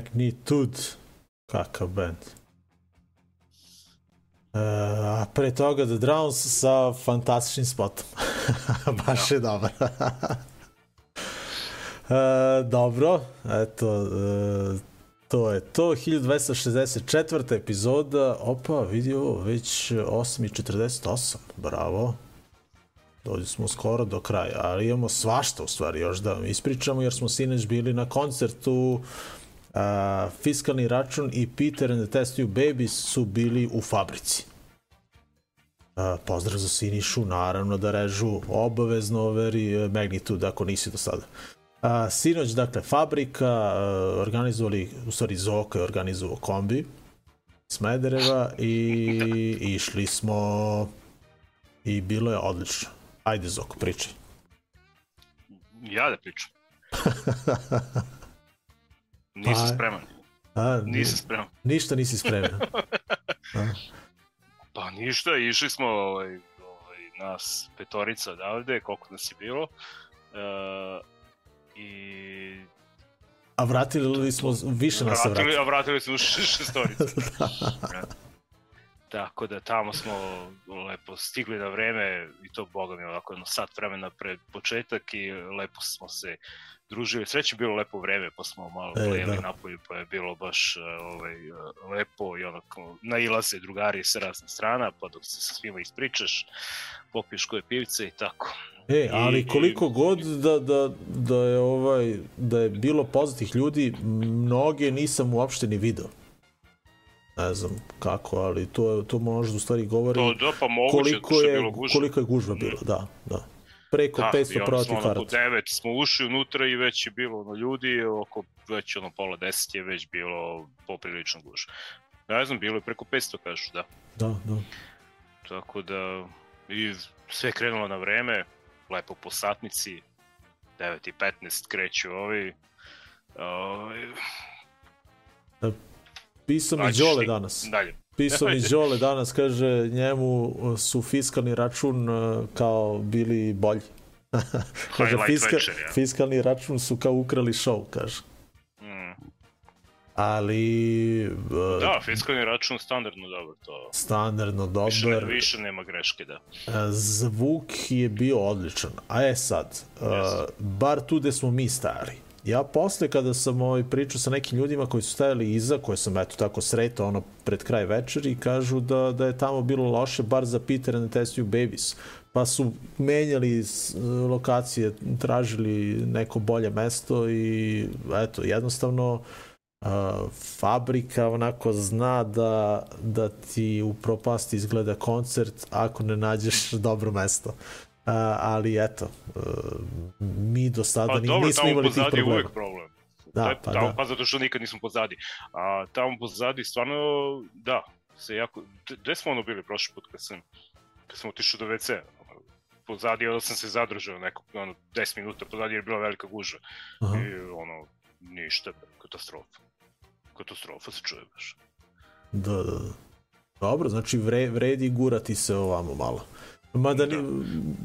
Speaker 1: Magnitud. Kakav band. Uh, a pre toga The Drowns sa fantastičnim spotom. Baš je dobar. uh, e, dobro, eto, uh, to je to. 1264. epizoda. Opa, vidio, već 8.48. Bravo. Dođe smo skoro do kraja, ali imamo svašta u stvari još da vam ispričamo, jer smo sineć bili na koncertu uh, Uh, fiskalni račun i Peter and the Test You Babies su bili u fabrici. A, pozdrav za Sinišu, naravno da režu obavezno overi e, Magnitude ako nisi do sada. A, sinoć, dakle, fabrika e, organizovali, u stvari Zoka je organizovao kombi Smedereva i išli smo i bilo je odlično. Ajde Zoko, pričaj.
Speaker 4: Ja da pričam. Nisi pa, spreman. A, pa, nisi spreman.
Speaker 1: Ništa nisi spreman. Pa.
Speaker 4: pa ništa, išli smo ovaj, ovaj, nas petorica odavde, koliko nas je bilo. Uh, I
Speaker 1: A vratili smo, više nas
Speaker 4: vratili, se vratili. A vratili smo šestorica. da. da. Tako da tamo smo lepo stigli na vreme i to boga mi ovako jedno sat vremena pred početak i lepo smo se družili. Sreće bilo lepo vreme pa smo malo e, plejali da. napolju pa je bilo baš e, ovaj, e, lepo i onako nailaze drugari sa razne strana pa dok se sa svima ispričaš popiješ koje pivce i tako.
Speaker 1: E, ali koliko god da, da, da, je ovaj, da je bilo poznatih ljudi, mnoge nisam uopšte ni video ne znam kako, ali to, to možda
Speaker 4: u
Speaker 1: stvari
Speaker 4: govori to, da,
Speaker 1: pa moguće, koliko, je, je koliko je gužva bila, mm. da, da. Preko da, 500 protiv karata.
Speaker 4: Da, devet smo ušli unutra i već je bilo ono, ljudi, oko već ono pola deset je već bilo poprilično gužva. Ne znam, bilo je preko 500, kažu, da.
Speaker 1: Da, da.
Speaker 4: Tako da, i sve krenulo na vreme, lepo po satnici, 9.15 kreću ovi. Ovaj,
Speaker 1: da Pisao mi Đole danas. Dalje. Pisao mi Đole danas, kaže, njemu uh, su fiskalni račun uh, kao bili bolji. kaže, fiska, večer, ja. fiskalni račun su kao ukrali show, kaže. Mm. Ali... Uh,
Speaker 4: da, fiskalni račun standardno dobar to.
Speaker 1: Standardno dobar. Više, ne,
Speaker 4: više nema greške, da.
Speaker 1: Uh, zvuk je bio odličan. A je sad, yes. uh, bar tu gde smo mi stari. Ja posle kada sam ovaj, pričao sa nekim ljudima koji su stajali iza, koje sam eto tako sretao ono pred kraj večeri, kažu da, da je tamo bilo loše, bar za Peter and Testiju Babies. Pa su menjali lokacije, tražili neko bolje mesto i eto, jednostavno a, fabrika onako zna da, da ti u propasti izgleda koncert ako ne nađeš dobro mesto ali eto, e, mi do sada pa, dobro, nismo imali tih problema. Uvek problem.
Speaker 4: Da, pa, tamo, da. pa zato što nikad nismo pozadi. A tamo pozadi stvarno, da, se jako... Gde smo ono bili prošli put kad sam, kad sam otišao do WC-a? Pozadi, onda sam se zadržao neko, ono, 10 minuta pozadi jer je bila velika gužva. Aha. I ono, ništa, katastrofa. Katastrofa se čuje baš.
Speaker 1: Da, da, da. Dobro, znači vre, vredi gurati se ovamo malo. Mada da.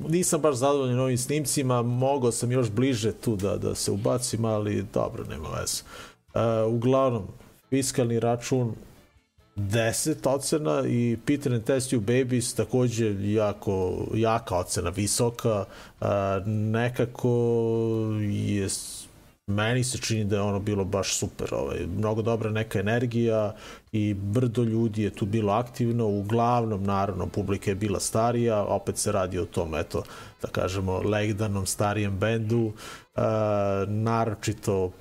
Speaker 1: nisam baš zadovoljan ovim snimcima, mogao sam još bliže tu da, da se ubacim, ali dobro, nema veze. Uh, uglavnom, fiskalni račun 10 ocena i Peter and Test You Babies takođe jako, jaka ocena, visoka, uh, nekako je meni se čini da je ono bilo baš super, ovaj, mnogo dobra neka energija i brdo ljudi je tu bilo aktivno, uglavnom naravno publika je bila starija, opet se radi o tom, eto, da kažemo, legdanom starijem bendu, e, naročito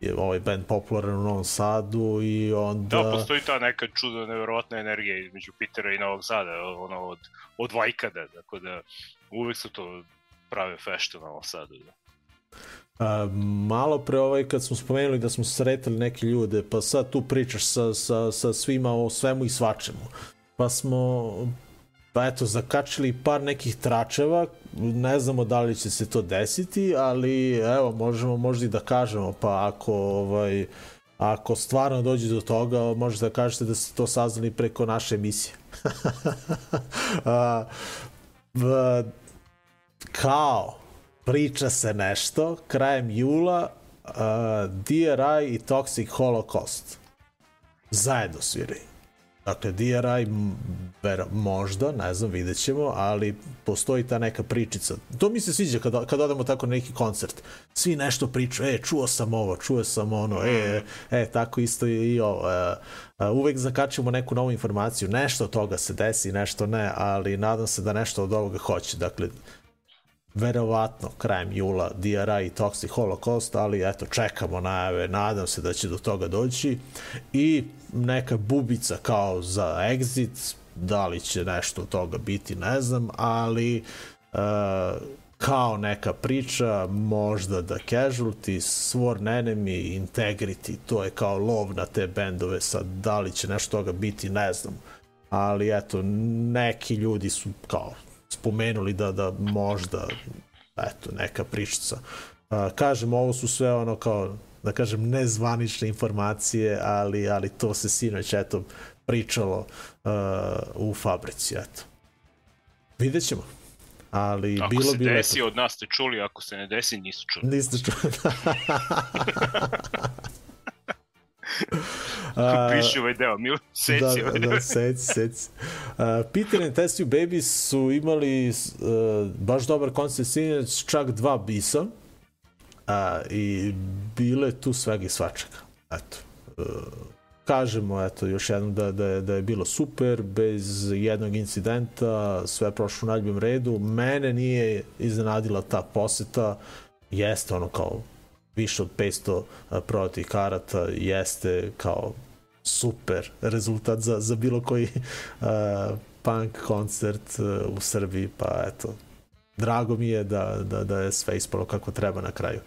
Speaker 1: je ovaj bend popularan u Novom Sadu i onda...
Speaker 4: Da, postoji ta neka čudna, neverovatna energija između Pitera i Novog Sada, ono od, od Vajkada, tako da uvek su to prave fešte u Novom Sadu. Da.
Speaker 1: A, malo pre ovaj kad smo spomenuli da smo sretali neke ljude, pa sad tu pričaš sa, sa, sa svima o svemu i svačemu. Pa smo pa eto, zakačili par nekih tračeva, ne znamo da li će se to desiti, ali evo, možemo možda i da kažemo, pa ako ovaj, ako stvarno dođe do toga, možete da kažete da ste to saznali preko naše emisije. a, a, kao, priča se nešto, krajem jula, uh, DRI i Toxic Holocaust. Zajedno sviraju. Dakle, DRI ver, možda, ne znam, vidjet ćemo, ali postoji ta neka pričica. To mi se sviđa kad, kad odemo tako na neki koncert. Svi nešto pričaju, e, čuo sam ovo, čuo sam ono, e, e, tako isto je i ovo. E, e, uvek zakačimo neku novu informaciju, nešto od toga se desi, nešto ne, ali nadam se da nešto od ovoga hoće. Dakle, verovatno krajem jula DRI i Toxic Holocaust, ali eto, čekamo najave, nadam se da će do toga doći i neka bubica kao za Exit, da li će nešto od toga biti, ne znam, ali e, kao neka priča, možda da Casualty, Sworn Enemy, Integrity, to je kao lov na te bendove, sad da li će nešto toga biti, ne znam. Ali eto, neki ljudi su kao spomenuli da, da možda, eto, neka pričica. A, kažem, ovo su sve ono kao, da kažem, nezvanične informacije, ali, ali to se sinoć, eto, pričalo uh, u fabrici, eto. Vidjet ćemo. Ali
Speaker 4: ako
Speaker 1: bilo se bi
Speaker 4: desi, lepo. od nas ste čuli, ako se ne desi, nisu čuli.
Speaker 1: Niste čuli.
Speaker 4: Uh, Piši ovaj deo, Milo,
Speaker 1: seci
Speaker 4: da, ovaj da,
Speaker 1: deo. Da, seci, seci. Uh, Peter and Tessie Babies su imali uh, baš dobar koncert sinac, čak dva bisa Uh, i bile tu svega i svačega. Eto. Uh, kažemo, eto, još jedno da, da, je, da je bilo super, bez jednog incidenta, sve prošlo u najboljem redu. Mene nije iznenadila ta poseta, jeste ono kao više od 500 prodatih karata jeste kao super rezultat za, za bilo koji uh, punk koncert u Srbiji, pa eto, drago mi je da, da, da je sve ispalo kako treba na kraju.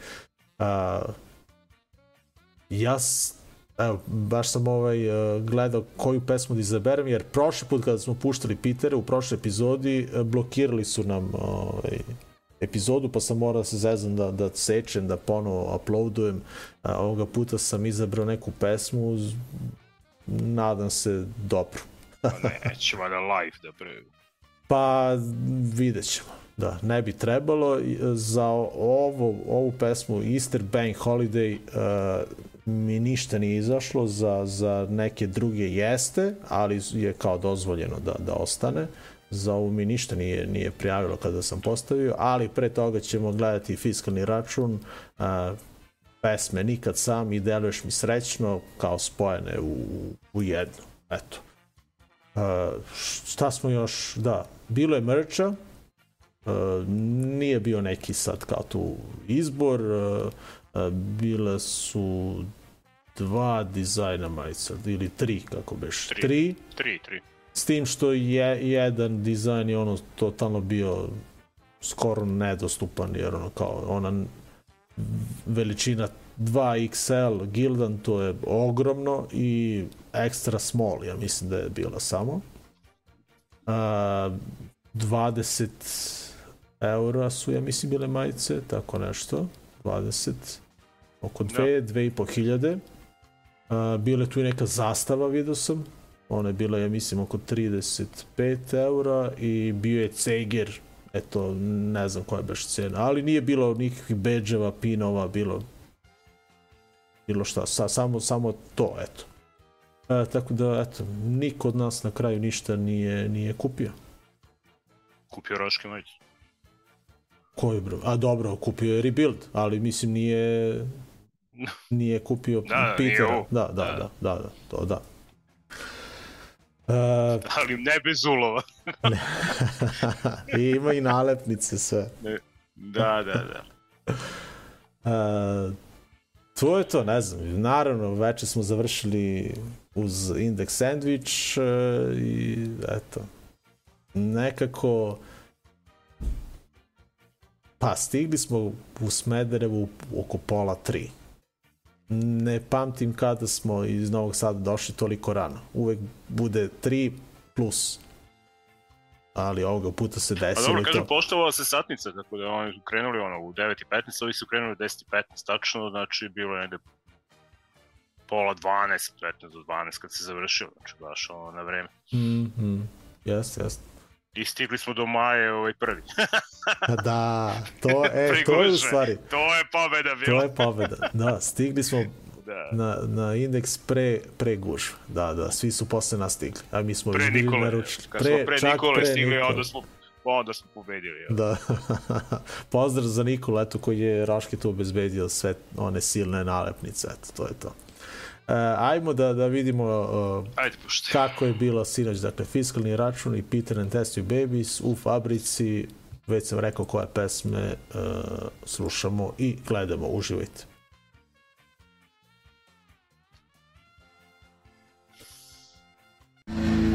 Speaker 1: Uh, ja evo, baš sam ovaj, uh, gledao koju pesmu da izaberem, jer prošli put kada smo puštali Pitere, u prošloj epizodi, uh, blokirali su nam ovaj, uh, epizodu, pa sam morao da se zezam da, da sečem, da ponovo uploadujem. A, ovoga puta sam izabrao neku pesmu, uz... nadam se dobro.
Speaker 4: pa ne, nećemo da live da pre...
Speaker 1: Pa vidjet ćemo. Da, ne bi trebalo. Za ovo, ovu pesmu Easter Bank Holiday uh, mi ništa nije izašlo, za, za neke druge jeste, ali je kao dozvoljeno da, da ostane. Uh, Zovu mi ništa nije, nije prijavilo kada sam postavio, ali pre toga ćemo gledati fiskalni račun, a, pesme Nikad sam i Deluješ mi srećno kao spojene u, u jedno. Eto. A, šta smo još, da, bilo je merča, a, nije bio neki sad kao tu izbor, a, a, bile su dva dizajna majica, ili tri kako beš, tri,
Speaker 4: tri, tri, tri
Speaker 1: S tim što je jedan dizajn je ono totalno bio skoro nedostupan jer ono kao ona veličina 2XL Gildan to je ogromno i extra small ja mislim da je bila samo Uh, 20 eura su ja mislim bile majice tako nešto 20 oko 2, 2,5 da. hiljade bile tu i neka zastava video sam Ona je bila, ja mislim, oko 35 eura i bio je Ceger, eto, ne znam koja je baš cena, ali nije bilo nikakvih beđeva, pinova, bilo bilo šta, sa, samo, samo to, eto. E, tako da, eto, niko od nas na kraju ništa nije, nije kupio.
Speaker 4: Kupio Raške majicu.
Speaker 1: Koju bro? A dobro, kupio je Rebuild, ali mislim nije... Nije kupio da, Petera. Nije da, da, da, da, da, da, to da.
Speaker 4: Uh, Ali ne bez ulova.
Speaker 1: I ima i nalepnice sve.
Speaker 4: Da, da, da. uh,
Speaker 1: to je to, ne znam. Naravno, veče smo završili uz Index Sandwich uh, i eto. Nekako pa stigli smo u Smederevu oko pola tri ne pamtim kada smo iz Novog Sada došli toliko rano. Uvek bude 3 plus. Ali ovoga puta se desilo.
Speaker 4: Pa dobro, kažem, to... poštovala se satnica, tako da oni su krenuli ono, u 9.15, ovi su krenuli u 10.15, tačno, znači bilo je negde pola 12, 15 do 12 kad se završilo, znači baš ono na vreme. Mhm, mm
Speaker 1: jeste, jeste
Speaker 4: i stigli smo do Maje ovaj prvi.
Speaker 1: Pa da, to, e, to je u stvari.
Speaker 4: To je pobeda bila.
Speaker 1: To je pobeda, da, stigli smo da. na, na indeks pre, pre gužu. Da, da, svi su posle nas stigli. A mi smo pre Nikole. Naručili.
Speaker 4: Kad
Speaker 1: pre, smo
Speaker 4: pre Nikole pre stigli, Nikole. onda smo onda smo pobedili.
Speaker 1: Ja. Da. Pozdrav za Nikola, eto, koji je Raški tu obezbedio sve one silne nalepnice, eto, to je to. Eh, ajmo da, da vidimo eh, Ajde, pušti. kako je bilo sinoć, dakle, fiskalni račun i Peter and Testy Babies u fabrici, već sam rekao koje pesme eh, slušamo i gledamo, uživajte. Thank you.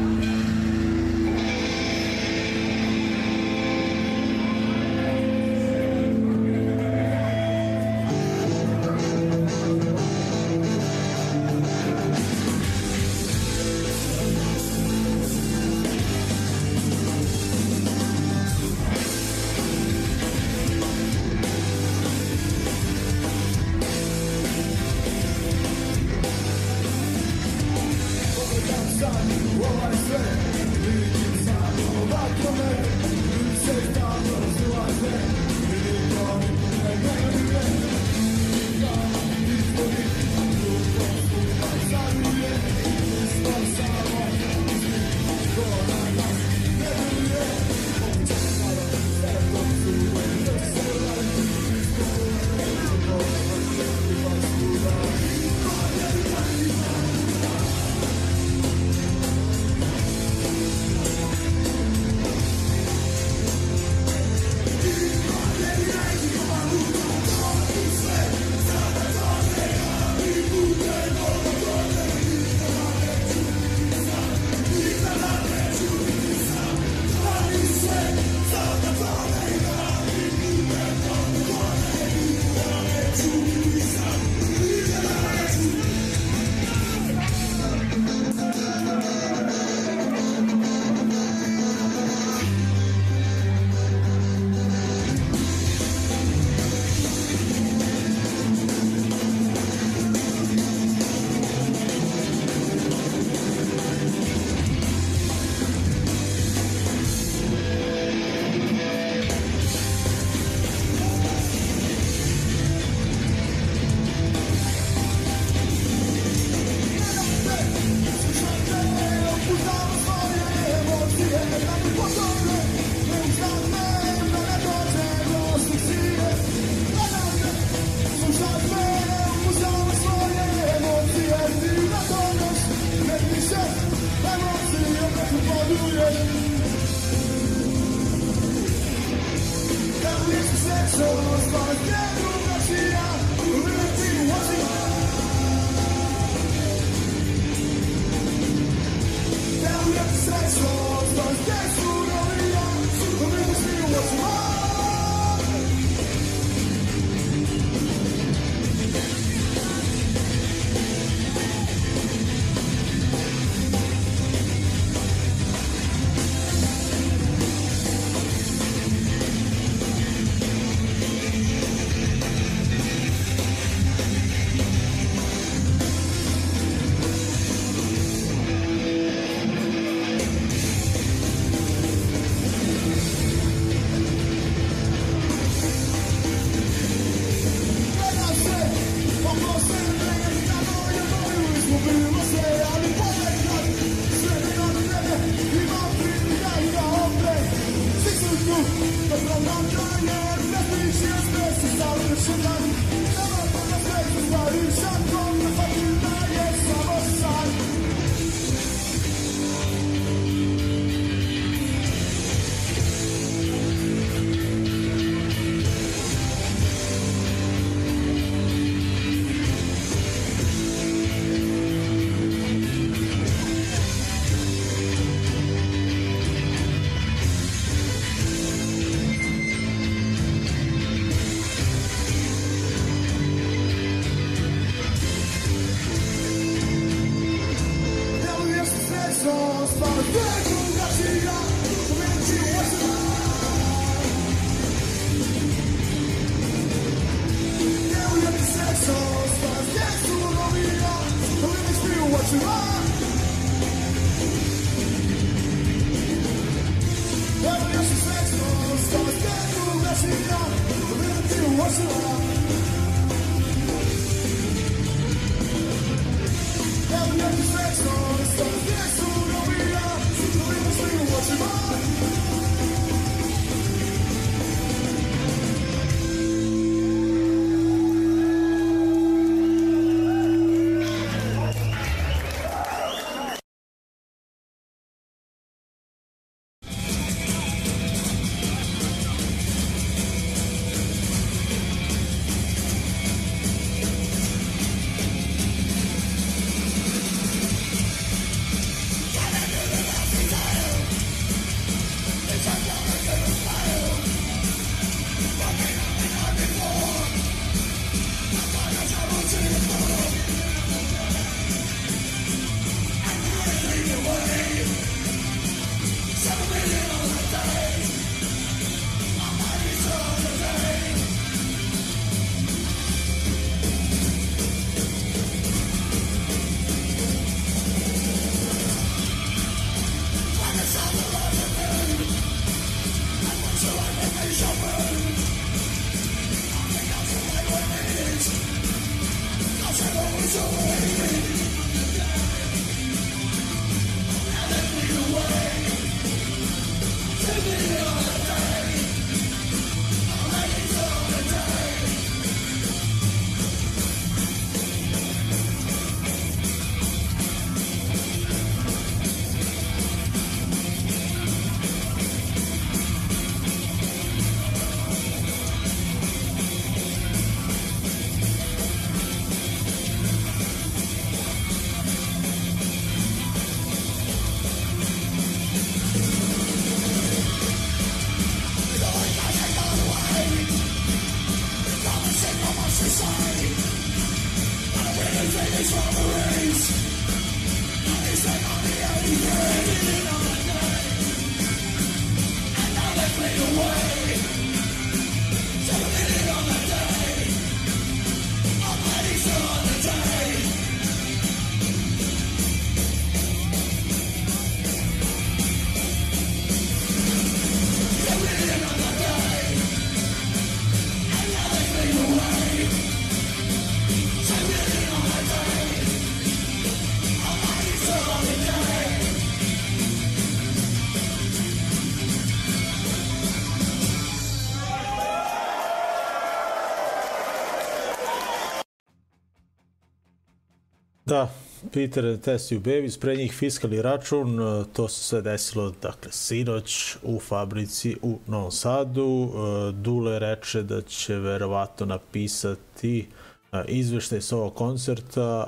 Speaker 1: Peter Tessio Bevis, pre njih fiskalni račun, e, to se sve desilo, dakle, sinoć u fabrici u Novom Sadu. E, Dule reče da će verovatno napisati e, izveštaj sa ovog koncerta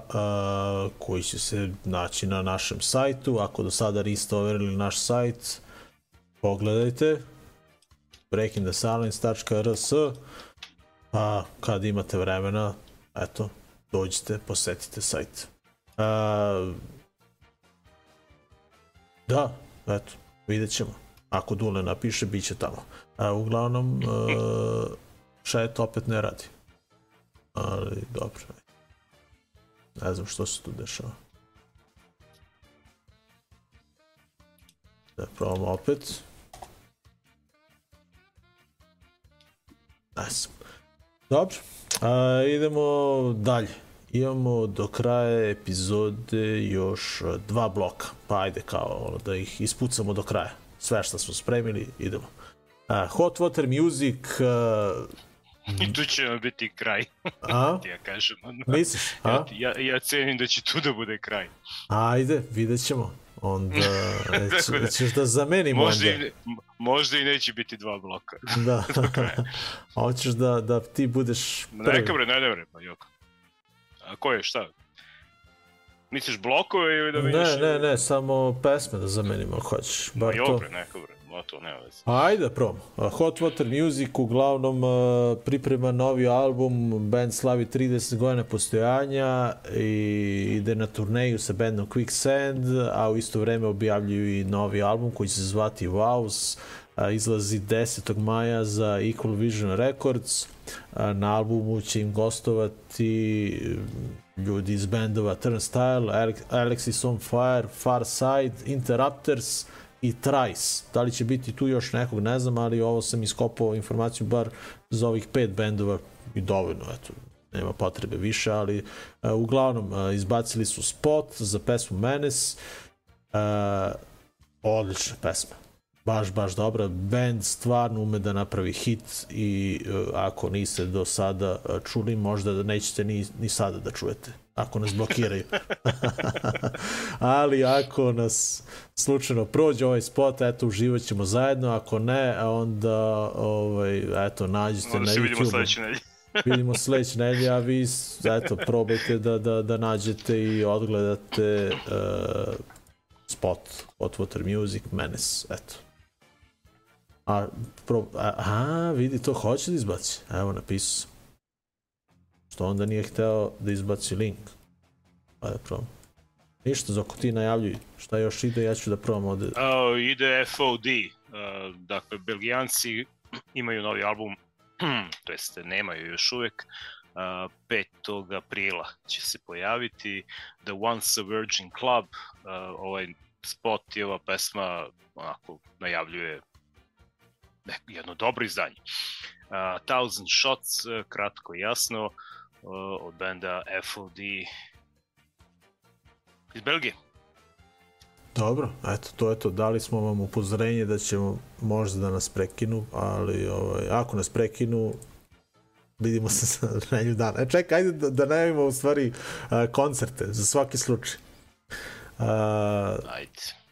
Speaker 1: koji će se naći na našem sajtu. Ako do sada niste overili naš sajt, pogledajte breakingthesilence.rs a pa, kad imate vremena, eto, dođite, posetite sajt. A, da, eto, vidjet ćemo. Ako Dule napiše, bit će tamo. A, uglavnom, e, a, šet opet ne radi. Ali, dobro. Ne znam što se tu dešava. Da probamo opet. Nice. Dobro, a, idemo dalje imamo do kraja epizode još e, dva bloka. Pa ajde kao da ih ispucamo do kraja. Sve što smo spremili, idemo. A, e, Hot Water Music... E,
Speaker 4: I tu će biti kraj. A? ti ja kažem. Ono.
Speaker 1: Misliš?
Speaker 4: A? Ja, ja, ja cenim da će tu da bude kraj.
Speaker 1: Ajde, vidjet ćemo. Onda će, da, ćeš da zamenimo
Speaker 4: možda
Speaker 1: onda.
Speaker 4: I, možda i neće biti dva bloka.
Speaker 1: da. A hoćeš da, da ti budeš
Speaker 4: prvi. Neka bre, ne bre, pa joko. A ko je, šta? Misliš blokove ili da vidiš? Ne,
Speaker 1: ne, ne, samo pesme da zamenimo ako hoćeš. Ma to. Jobre, neka bre, to
Speaker 4: ne
Speaker 1: veze. Ajde, promo. Hot Water Music uglavnom priprema novi album, band slavi 30 godina postojanja i ide na turneju sa bandom Quicksand, a u isto vreme objavljuju i novi album koji se zvati Vows, izlazi 10. maja za Equal Vision Records. Na albumu će im gostovati ljudi iz bendova Turnstile, Alexis on Fire, Farside, Interrupters i Trice. Da li će biti tu još nekog, ne znam, ali ovo sam iskopao informaciju bar za ovih pet bendova i dovoljno, eto, nema potrebe više, ali uglavnom izbacili su spot za pesmu Menes. Uh, odlična pesma baš, baš dobra. Band stvarno ume da napravi hit i uh, ako niste do sada e, čuli, možda da nećete ni, ni sada da čujete, ako nas blokiraju. Ali ako nas slučajno prođe ovaj spot, eto, uživat ćemo zajedno, ako ne, onda ovaj, eto, nađite na
Speaker 4: YouTube. vidimo sledeće nedelje.
Speaker 1: vidimo sledeće nedelje, a vi eto, probajte da, da, da nađete i odgledate uh, spot od Water Music Menace. Eto, A, pro, a, vidi, to hoće da izbaci. Evo, napisao sam. Što onda nije hteo da izbaci link. Pa da probam. Ništa, dok ti najavljuj šta još ide, ja ću da probam ovde.
Speaker 4: Uh, ide FOD. Uh, dakle, Belgijanci imaju novi album, to jeste nemaju još uvek, uh, 5. aprila će se pojaviti The Once a Virgin Club, uh, ovaj spot i ova pesma onako najavljuje jedno dobro izdanje. Uh, Thousand Shots, uh, kratko i jasno, uh, od benda FOD iz Belgije.
Speaker 1: Dobro, eto, to je to. Dali smo vam upozorenje da ćemo možda da nas prekinu, ali ovaj, ako nas prekinu, vidimo se za renju dana. E, čekaj, ajde da, da najavimo u stvari uh, koncerte, za svaki slučaj. Uh, ajde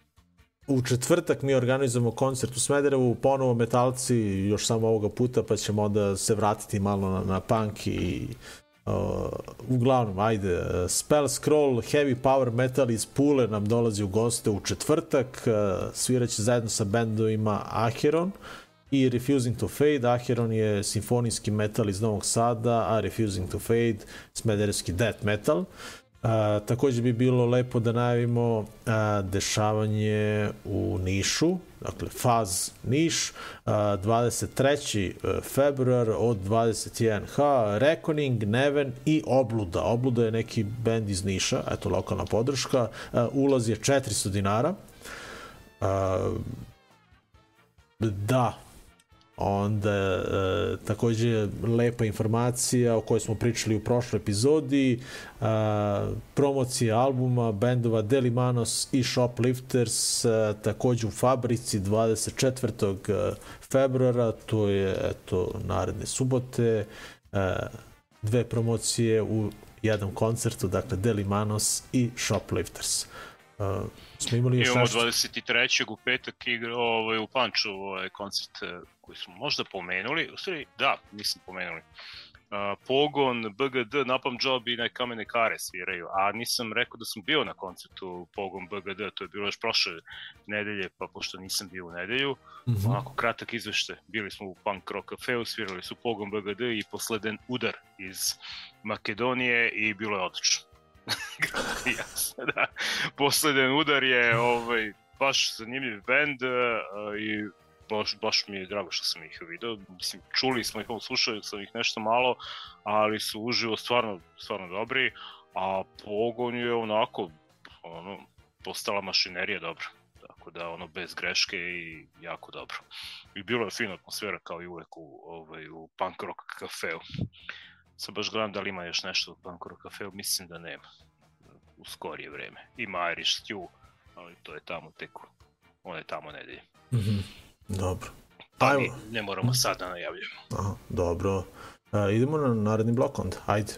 Speaker 1: u četvrtak mi organizujemo koncert u Smederevu, ponovo metalci, još samo ovoga puta, pa ćemo onda se vratiti malo na, na punk i uh, uglavnom, ajde, Spell Scroll, Heavy Power Metal iz Pule nam dolazi u goste u četvrtak, uh, e, sviraće zajedno sa bendovima Acheron i Refusing to Fade, Acheron je simfonijski metal iz Novog Sada, a Refusing to Fade, smederevski death metal. Uh, A, takođe bi bilo lepo da najavimo a, dešavanje u Nišu, dakle Faz Niš, a, 23. E, februar od 21h, Reckoning, Neven i Obluda. Obluda je neki bend iz Niša, eto lokalna podrška, a, e, ulaz je 400 dinara. A, e, da, Onda, e, takođe, lepa informacija o kojoj smo pričali u prošloj epizodi, e, promocija albuma, bendova Delimanos i Shoplifters, e, takođe u Fabrici 24. E, februara, to je, eto, naredne subote, e, dve promocije u jednom koncertu, dakle Delimanos i Shoplifters.
Speaker 4: Uh, smo imali još Imamo 23. u petak igra, ovaj, u Panču ovaj, koncert e, koju smo možda pomenuli, u stvari da, nisam pomenuli, Uh, Pogon, BGD, Napam Job i Najkamene Kare sviraju, a nisam rekao da sam bio na koncertu Pogon BGD, to je bilo još prošle nedelje, pa pošto nisam bio u nedelju, mm -hmm. onako kratak izvešte, bili smo u Punk Rock kafeu, svirali su Pogon BGD i posleden udar iz Makedonije i bilo je odlično. jasno, da. Posleden udar je ovaj, baš zanimljiv bend uh, i baš, baš mi je drago što sam ih video. Mislim, čuli smo ih, slušali sam ih nešto malo, ali su uživo stvarno, stvarno dobri, a pogon je onako, ono, postala mašinerija dobro. Tako da, ono, bez greške i jako dobro. I bilo je fina atmosfera kao i uvek u, ovaj, u punk rock kafeu. Sad baš gledam da li ima još nešto u punk rock kafeu, mislim da nema u skorije vreme. Ima Irish Stew, ali to je tamo tek, on je tamo nedelje. Mm -hmm.
Speaker 1: Dobro.
Speaker 4: Pa Ajmo. ne moramo sad da najavljamo.
Speaker 1: Aha, dobro. Uh, idemo na naredni blok onda, ajde.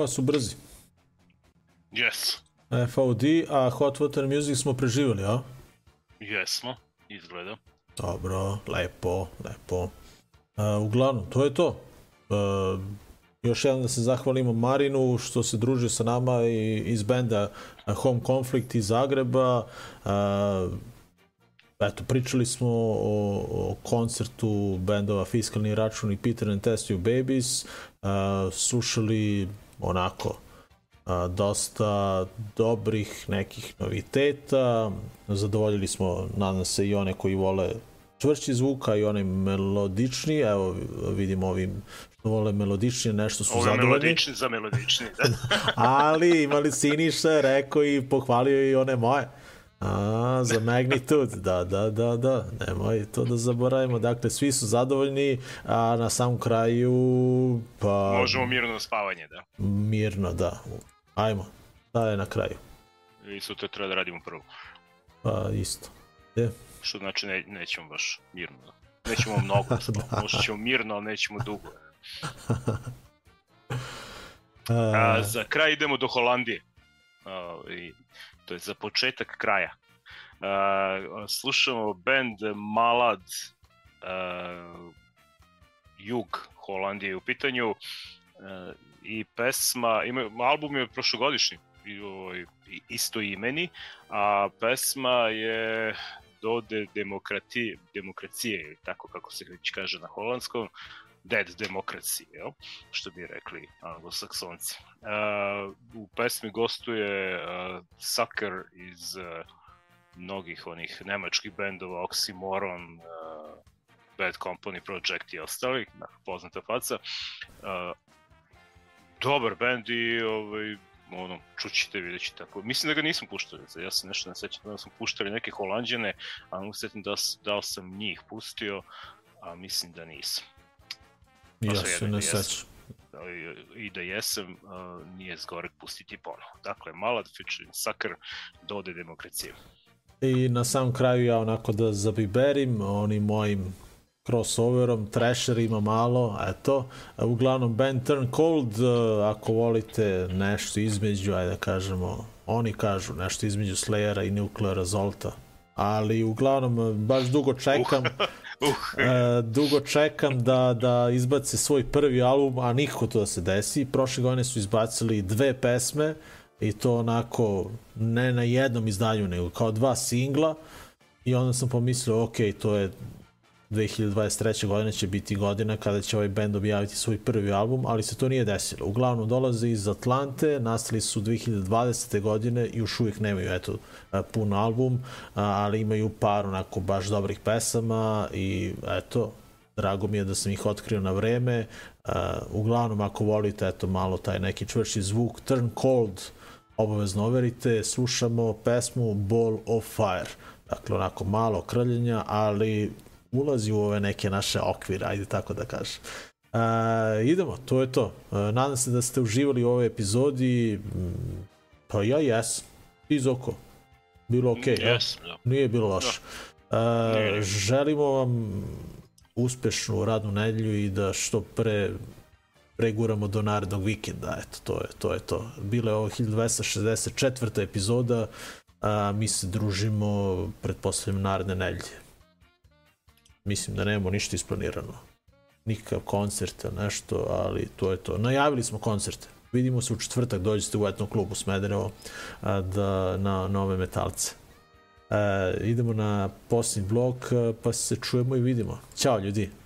Speaker 1: fo su brzi. Yes. FOD, a Hot Water Music smo preživjeli, a? Jesmo, izgleda. Dobro, lepo, lepo. Uh, uglavnom, to je to. Uh, još jednom da se zahvalimo Marinu što se družio sa nama i, iz benda e, Home Conflict iz Zagreba. Uh, eto, pričali smo o, o koncertu bendova Fiskalni račun i Peter and Test You Babies. Uh, slušali onako a, dosta dobrih nekih noviteta. Zadovoljili smo, nadam se, i one koji vole čvršći zvuka i one melodični, evo vidimo ovim što vole melodični, nešto su Ovo zadovoljni. Ovo melodični za melodični, da. Ali imali Siniša, rekao i pohvalio i one moje. A, za Magnitud, da, da, da, da, nemoj to da zaboravimo. Dakle, svi su zadovoljni, a na samom kraju, pa... Možemo mirno spavanje, da. Mirno, da. Ajmo, da je na kraju? I sutra treba da radimo prvo. Pa, isto. E. Što znači ne, nećemo baš mirno. Da. Nećemo mnogo, da. možda ćemo mirno, ali nećemo dugo. a, za kraj idemo do Holandije. A, i to je za početak kraja. Uh, slušamo band Malad uh, Jug Holandije u pitanju uh, i pesma, ima, album je prošlogodišnji i, ovaj, isto imeni, a pesma je do de demokrati, demokracije, tako kako se već kaže na holandskom, dead demokracije, jel? što bi rekli anglosaksonci. Uh, u pesmi gostuje uh, Sucker iz uh, mnogih onih nemačkih bendova, Oxymoron, uh, Bad Company Project i ostali, dakle, poznata faca. Uh, dobar bend i ovaj, ono, čućite, vidjet ćete. Tako. Mislim da ga nisam puštali, ja se nešto ne sećam da sam puštali neke holandjane, a ne sećam da, da sam njih pustio, a mislim da nisam. Ja se ne sećam. Da, I da jesam, nije zgorek pustiti ponovo. Dakle, Malad featuring Sakar dode demokracije. I na samom kraju ja onako da zabiberim onim mojim crossoverom, trasherima malo, eto. E, uglavnom, Ben Turn Cold, e, ako volite nešto između, ajde da kažemo, oni kažu nešto između Slayera i Nuclear Zolta. Ali uglavnom, baš dugo čekam. Uh. Uh. E, dugo čekam da, da izbace svoj prvi album, a nikako to da se desi. Prošle godine su izbacili dve pesme i to onako ne na jednom izdanju, nego kao dva singla i onda sam pomislio, ok, to je 2023. godine će biti godina kada će ovaj bend objaviti svoj prvi album, ali se to nije desilo. Uglavnom dolaze iz Atlante, nastali su 2020. godine i još uvijek nemaju eto, pun album, ali imaju par onako baš dobrih pesama i eto, drago mi je da sam ih otkrio na vreme. Uglavnom, ako volite eto, malo taj neki čvrši zvuk, Turn Cold, obavezno overite, slušamo pesmu Ball of Fire. Dakle, onako malo krljenja, ali ulazi u ove neke naše okvire, ajde tako da kažem. E, idemo, to je to. E, nadam se da ste uživali u ovoj epizodi. Pa ja jesam. Ti Zoko. Bilo mm, okej, okay, da? yes, da? Nije bilo loše. Da. E, želimo vam uspešnu radnu nedelju i da što pre preguramo do narednog vikenda. Eto, to je to. Je to. Bila je ovo 1264. epizoda. A, mi se družimo, pretpostavljam, naredne nedelje mislim da nemamo ništa isplanirano. Nikakav koncert, nešto, ali to je to. Najavili smo koncert. Vidimo se u četvrtak, dođete u etnom klubu Smederevo da, na nove metalce. E, idemo na posljednji blok, pa se čujemo i vidimo. Ćao ljudi!